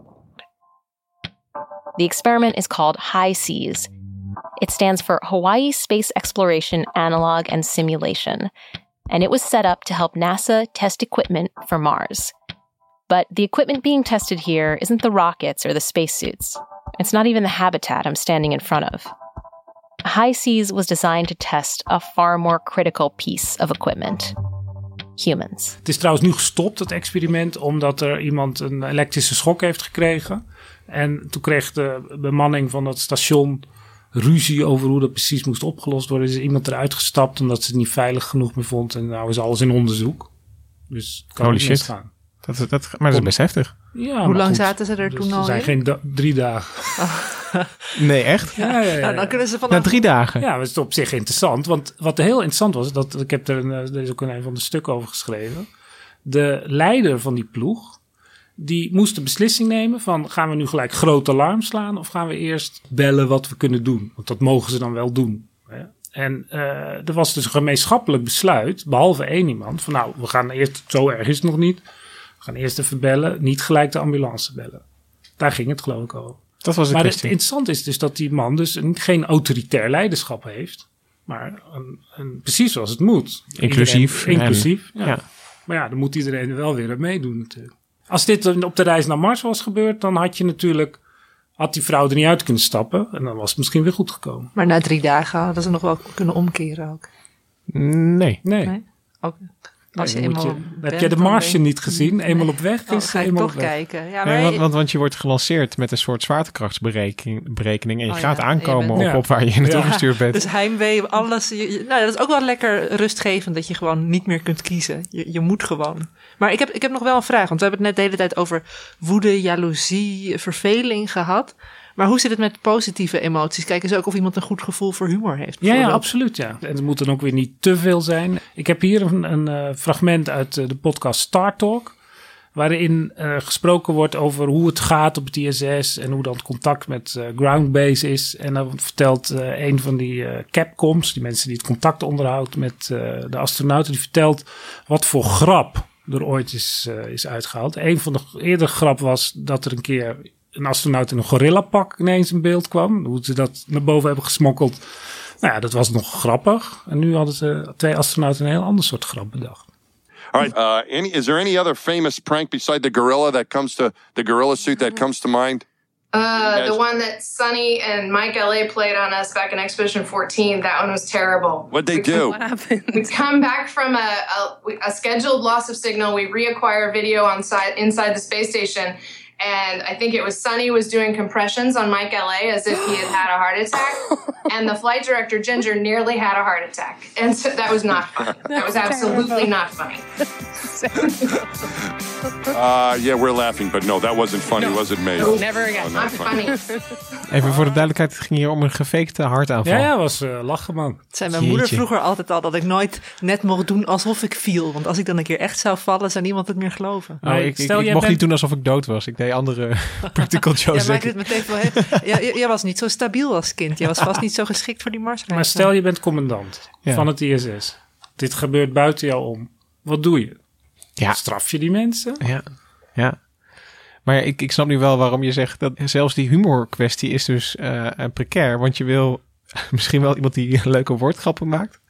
The experiment is called High Seas. It stands for Hawaii Space Exploration Analog and Simulation, and it was set up to help NASA test equipment for Mars. But the equipment being tested here isn't the rockets or the spacesuits. It's not even the habitat I'm standing in front of. High Seas was designed to test a far more critical piece of equipment humans. Het is trouwens nu gestopt, het experiment, omdat er iemand een elektrische schok heeft gekregen. En toen kreeg de bemanning van dat station ruzie over hoe dat precies moest opgelost worden. Er is iemand eruit gestapt omdat ze het niet veilig genoeg meer vond. En nou is alles in onderzoek. Dus het kan Holy shit. misgaan. Dat, dat, maar dat is best heftig. Ja, Hoe lang goed. zaten ze er Dus toen er al zijn in? geen da- drie dagen. Nee, echt? Ja, ja, ja. Nou, dan kunnen ze Na vanaf... drie dagen. Ja, het is op zich interessant. Want wat heel interessant was, dat, ik heb er, een, eh, er is ook een, een van de stukken over geschreven. De leider van die ploeg, die moest de beslissing nemen van gaan we nu gelijk groot alarm slaan of gaan we eerst bellen wat we kunnen doen. Want dat mogen ze dan wel doen. hè. En eh, er was dus een gemeenschappelijk besluit, behalve één iemand, van nou, we gaan eerst, zo erg is het nog niet, gaan eerst even bellen, niet gelijk de ambulance bellen. Daar ging het geloof ik over. Dat was de maar het kwestie. interessante is dus dat die man dus een, geen autoritair leiderschap heeft. Maar een, een, precies zoals het moet. Inclusief Iedereen- inclusief, en- ja. ja. Maar ja, dan moet iedereen er wel weer aan meedoen natuurlijk. Als dit op de reis naar Mars was gebeurd, dan had je natuurlijk had die vrouw er niet uit kunnen stappen en dan was het misschien weer goed gekomen. Maar na drie dagen hadden ze nog wel kunnen omkeren ook. Nee. Nee. Nee? Ook. Als je Nee, moet eenmaal je- bent, heb je de Martian niet gezien? Eenmaal op weg Oh, is ga ik eenmaal toch op weg. kijken. Ja, Nee, want, want, want je wordt gelanceerd met een soort zwaartekrachtsberekening berekening en je Oh gaat ja, en je aankomen bent- op, op waar je naartoe Ja. gestuurd bent. Dus heimwee, alles. Nou, dat is ook wel lekker rustgevend dat je gewoon niet meer kunt kiezen. Je, je moet gewoon. Maar ik heb, ik heb nog wel een vraag, want we hebben het net de hele tijd over woede, jaloezie, verveling gehad. Maar hoe zit het met positieve emoties? Kijk eens ook of iemand een goed gevoel voor humor heeft. Ja, absoluut. Ja. En het moet dan ook weer niet te veel zijn. Ik heb hier een, een eh, fragment uit eh, de podcast Star Talk. Waarin eh, gesproken wordt over hoe het gaat op het ISS. En hoe dan het contact met Groundbase is. En dan vertelt een van die Capcoms, die mensen die het contact onderhoudt met de astronauten. Die vertelt wat voor grap er ooit is, is uitgehaald. Een van de eerdere grap was dat er een keer een astronaut in een gorillapak ineens in beeld kwam. Hoe ze dat naar boven hebben gesmokkeld. Nou ja, dat was nog grappig. En nu hadden ze twee astronauten een heel ander soort grap bedacht. All right. Uh, any, is there any other famous prank beside the gorilla that comes to the gorilla suit that comes to mind? Uh, the one that Sonny and Mike LA played on us back in Expedition 14. That one was terrible. What'd they do? What happened? We come back from a, a, a scheduled loss of signal. We reacquire video on site, inside the space station. And I think it was Sonny was doing compressions on Mike LA as if he had had a heart attack. and the flight director, Ginger, nearly had a heart attack. And so that was not funny. That was absolutely not funny. Uh, yeah, we're laughing, but no, that wasn't funny, was it, May? Never again. Oh, not funny. Even voor de duidelijkheid, het ging hier om een gefakte hartaanval. Ja, ja, was eh, lachen man. Het zei mijn moeder Jeetje. vroeger altijd al dat ik nooit net mocht doen alsof ik viel. Want als ik dan een keer echt zou vallen, zou niemand het meer geloven. Nou, ik, ik, ik mocht niet doen alsof ik dood was. Ik andere practical Ja, jokes. denk het meteen wel heel- ja, jij was niet zo stabiel als kind. Je was vast niet zo geschikt voor die Marsreis. Maar stel je bent commandant Ja. van het ISS. Dit gebeurt buiten jou om. Wat doe je? Ja. Straf je die mensen? Ja, ja. Maar ik, ik snap nu wel waarom je zegt dat zelfs die humorkwestie is dus eh een precair. Want je wil misschien wel iemand die leuke woordgrappen maakt.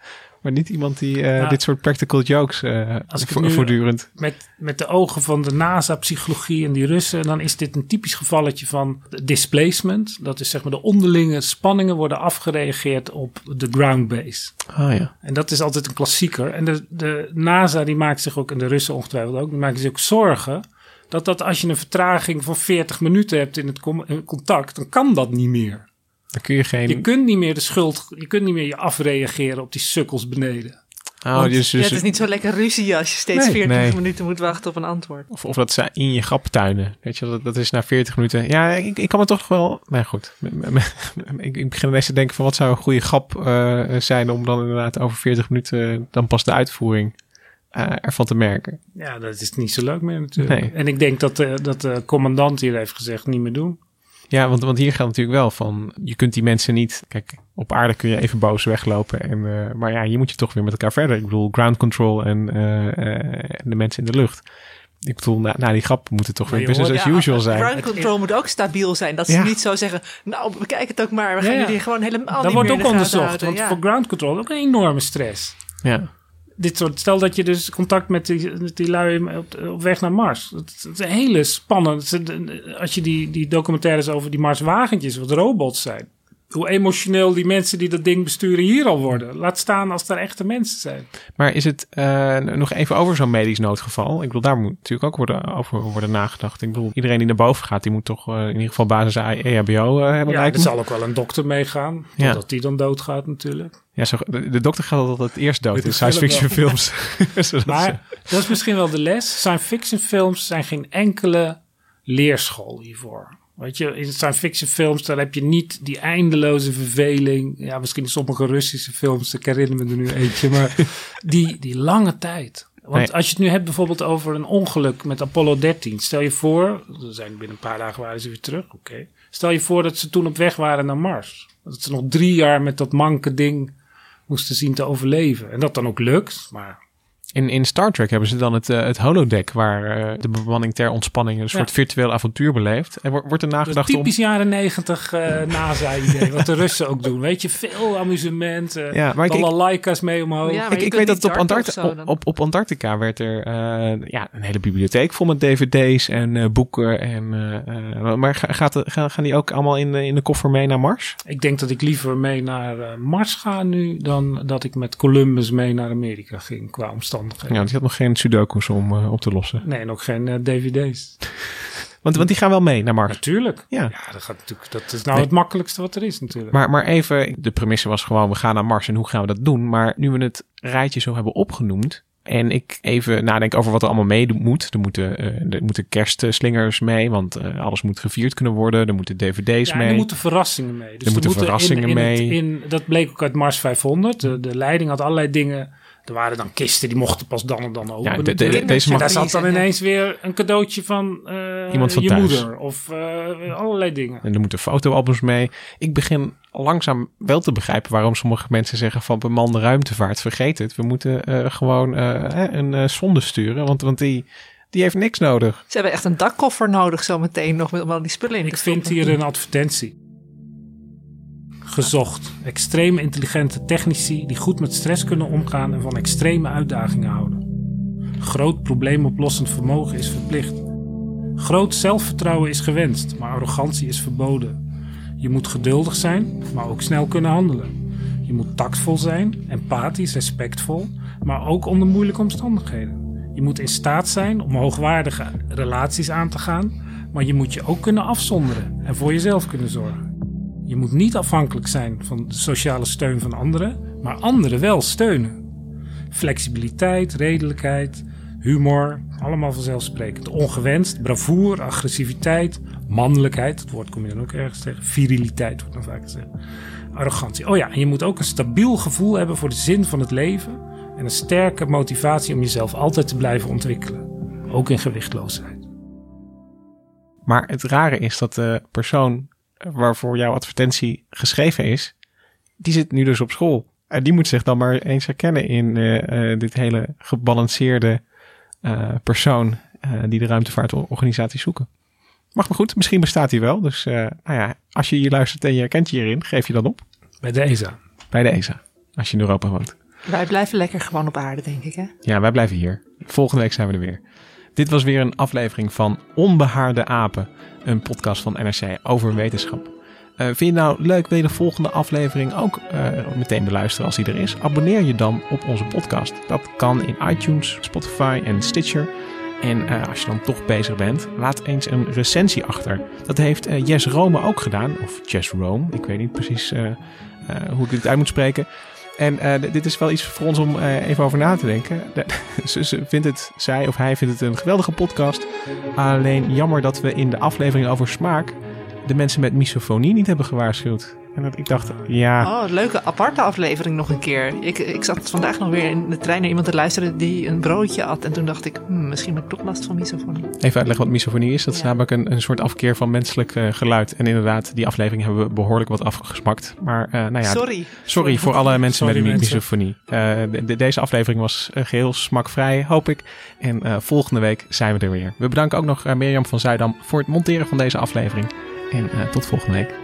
Maar niet iemand die eh, Nou, dit soort practical jokes eh Als ik het vo- nu voortdurend. Met, met de ogen van de NASA-psychologie en die Russen, dan is dit een typisch gevalletje van displacement. Dat is zeg maar de onderlinge spanningen worden afgereageerd op de ground base. Ah ja. En dat is altijd een klassieker. En de, de NASA die maakt zich ook, en de Russen ongetwijfeld ook, die maken zich ook zorgen dat, dat als je een vertraging van 40 minuten hebt in het contact, dan kan dat niet meer. Dan kun je geen... Je kunt niet meer de schuld, je kunt niet meer je afreageren op die sukkels beneden. Oh, Want, dus, ja, dus, het is niet zo lekker ruzie als je steeds Nee. 40 Nee. minuten moet wachten op een antwoord. of, of dat ze in je grap tuinen. Weet je, dat, dat is na 40 minuten. Ja, ik, ik kan me toch wel. Nou goed. ik, ik begin ineens te denken van wat zou een goede grap eh, zijn om dan inderdaad over 40 minuten dan pas de uitvoering eh, ervan te merken. Ja, dat is niet zo leuk meer natuurlijk. Nee. En ik denk dat dat de commandant hier heeft gezegd niet meer doen. Ja, want, want hier gaat natuurlijk wel van, je kunt die mensen niet, kijk, op aarde kun je even boos weglopen. En, eh, maar ja, hier moet je toch weer met elkaar verder. Ik bedoel, ground control en, eh, eh, en de mensen in de lucht. Ik bedoel, na, na die grap moet het toch weer je business hoort- as ja, usual zijn. Ground control moet ook stabiel zijn. Dat ze Ja. niet zo zeggen, nou bekijk het ook maar. We gaan Ja, ja. jullie gewoon helemaal Dat niet wordt meer ook onderzocht. houden. Want Ja. voor ground control ook een enorme stress. Ja. Dit soort, stel dat je dus contact met die, met die lui op, op weg naar Mars. Het, is een hele spannend. Als je die, die documentaires over die Marswagentjes, wat robots zijn. Hoe emotioneel die mensen die dat ding besturen hier al worden. Laat staan als er echte mensen zijn. Maar is het eh, nog even over zo'n medisch noodgeval? Ik bedoel, daar moet natuurlijk ook worden, over worden nagedacht. Ik bedoel, iedereen die naar boven gaat, die moet toch eh, in ieder geval basis EHBO eh, hebben Ja, er zal ook wel een dokter meegaan. Ja. Totdat die dan doodgaat natuurlijk. Ja, zo, de, dokter gaat altijd het eerst dood in science fiction wel. films. Ze- Maar dat is misschien wel de les. Science fiction films zijn geen enkele leerschool hiervoor. Weet je, in science fiction films, daar heb je niet die eindeloze verveling. Ja, misschien sommige Russische films, ik herinner me er nu eentje, maar die, die lange tijd. Want Nee. als je het nu hebt bijvoorbeeld over een ongeluk met Apollo 13. Stel je voor, er zijn binnen een paar dagen waren ze weer terug, oké. Stel je voor dat ze toen op weg waren naar Mars. Dat ze nog drie jaar met dat manke ding moesten zien te overleven. En dat dan ook lukt, maar In, in Star Trek hebben ze dan het, uh, het holodeck waar uh, de bemanning ter ontspanning een soort ja. virtueel avontuur beleeft. En wordt er nagedacht om... typisch om... jaren negentig uh, NASA-idee, wat de Russen ook doen. Weet je, veel amusement, uh, ja, maar mee omhoog. Ja, ik, ik weet dat op, Antart zo, op, op, Antarctica werd er ja, een hele bibliotheek vol met dvd's en boeken. En, maar gaat, gaan, gaan die ook allemaal in, in de koffer mee naar Mars? Ik denk dat ik liever mee naar Mars ga nu dan dat ik met Columbus mee naar Amerika ging qua omstandigheden. Ja, die had nog geen sudoku's om uh, op te lossen. Nee, nog geen uh, dvd's. want, want die gaan wel mee naar Mars. Natuurlijk. Ja, ja dat, gaat natuurlijk, dat is nou nee. het makkelijkste wat er is natuurlijk. Maar, maar even, de premisse was gewoon, we gaan naar Mars en hoe gaan we dat doen? Maar nu we het rijtje zo hebben opgenoemd, en ik even nadenk over wat er allemaal mee moet. Er moeten, uh, er moeten kerstslingers mee, want alles moet gevierd kunnen worden. Er moeten dvd's ja, mee. er moeten verrassingen mee. Dus er moeten verrassingen in, in mee. in, dat bleek ook uit Mars 500. De, de leiding had allerlei dingen er waren dan kisten die mochten pas dan en dan open. Ja, de, de, deze en daar zat dan ineens weer een cadeautje van, uh, Iemand van je thuis. moeder of uh, allerlei dingen. En er moeten fotoalbums mee. Ik begin langzaam wel te begrijpen waarom sommige mensen zeggen van bemande ruimtevaart. Vergeet het. We moeten uh, gewoon een sonde sturen, want, want die, die heeft niks nodig. Ze hebben echt een dakkoffer nodig zometeen nog met al die spullen in Ik vind hier een advertentie gezocht. Extreem intelligente technici die goed met stress kunnen omgaan en van extreme uitdagingen houden. Groot probleemoplossend vermogen is verplicht. Groot zelfvertrouwen is gewenst, maar arrogantie is verboden. Je moet geduldig zijn, maar ook snel kunnen handelen. Je moet tactvol zijn, empathisch, respectvol, maar ook onder moeilijke omstandigheden. Je moet in staat zijn om hoogwaardige relaties aan te gaan, maar je moet je ook kunnen afzonderen en voor jezelf kunnen zorgen. Je moet niet afhankelijk zijn van de sociale steun van anderen, maar anderen wel steunen. Flexibiliteit, redelijkheid, humor, allemaal vanzelfsprekend. Ongewenst, bravoer, agressiviteit, mannelijkheid, dat woord kom je dan ook ergens tegen. Viriliteit wordt dan vaak gezegd. Arrogantie. Oh ja, en je moet ook een stabiel gevoel hebben voor de zin van het leven en een sterke motivatie om jezelf altijd te blijven ontwikkelen. Ook in gewichtloosheid. Maar het rare is dat de persoon waarvoor jouw advertentie geschreven is, die zit nu dus op school. En die moet zich dan maar eens herkennen in uh, uh, dit hele gebalanceerde uh, persoon die de ruimtevaartorganisatie zoeken. Mag maar goed, misschien bestaat hij wel. Dus nou ja, als je hier luistert en je herkent je hierin, geef je dan op. Bij de ESA. Bij de ESA, als je in Europa woont. Wij blijven lekker gewoon op aarde, denk ik hè? Ja, wij blijven hier. Volgende week zijn we er weer. Dit was weer een aflevering van Onbehaarde Apen, een podcast van NRC over wetenschap. Uh, vind je nou leuk? Wil je de volgende aflevering ook uh, meteen beluisteren als die er is? Abonneer je dan op onze podcast. Dat kan in iTunes, Spotify en Stitcher. En uh, als je dan toch bezig bent, laat eens een recensie achter. Dat heeft Jess Rome ook gedaan. Of Jess Rome, ik weet niet precies hoe ik dit uit moet spreken. En uh, dit is wel iets voor ons om uh, even over na te denken. ze vindt het, zij of hij vindt het een geweldige podcast. Alleen jammer dat we in de aflevering over smaak de mensen met misofonie niet hebben gewaarschuwd. En dat ik dacht, ja. Oh, leuke aparte aflevering nog een keer. Ik, ik zat vandaag nog weer in de trein naar iemand te luisteren die een broodje at. En toen dacht ik, hmm, misschien heb ik toch last van misofonie. Even uitleggen wat misofonie is. Dat is namelijk een, een soort afkeer van menselijk uh, geluid. En inderdaad, die aflevering hebben we behoorlijk wat afgesmakt. Maar uh, nou ja. Sorry. Sorry, sorry voor alle mensen sorry met mensen. misofonie. Uh, de, de, deze aflevering was geheel smakvrij, hoop ik. En volgende week zijn we er weer. We bedanken ook nog Mirjam van Zuidam voor het monteren van deze aflevering. En tot volgende week.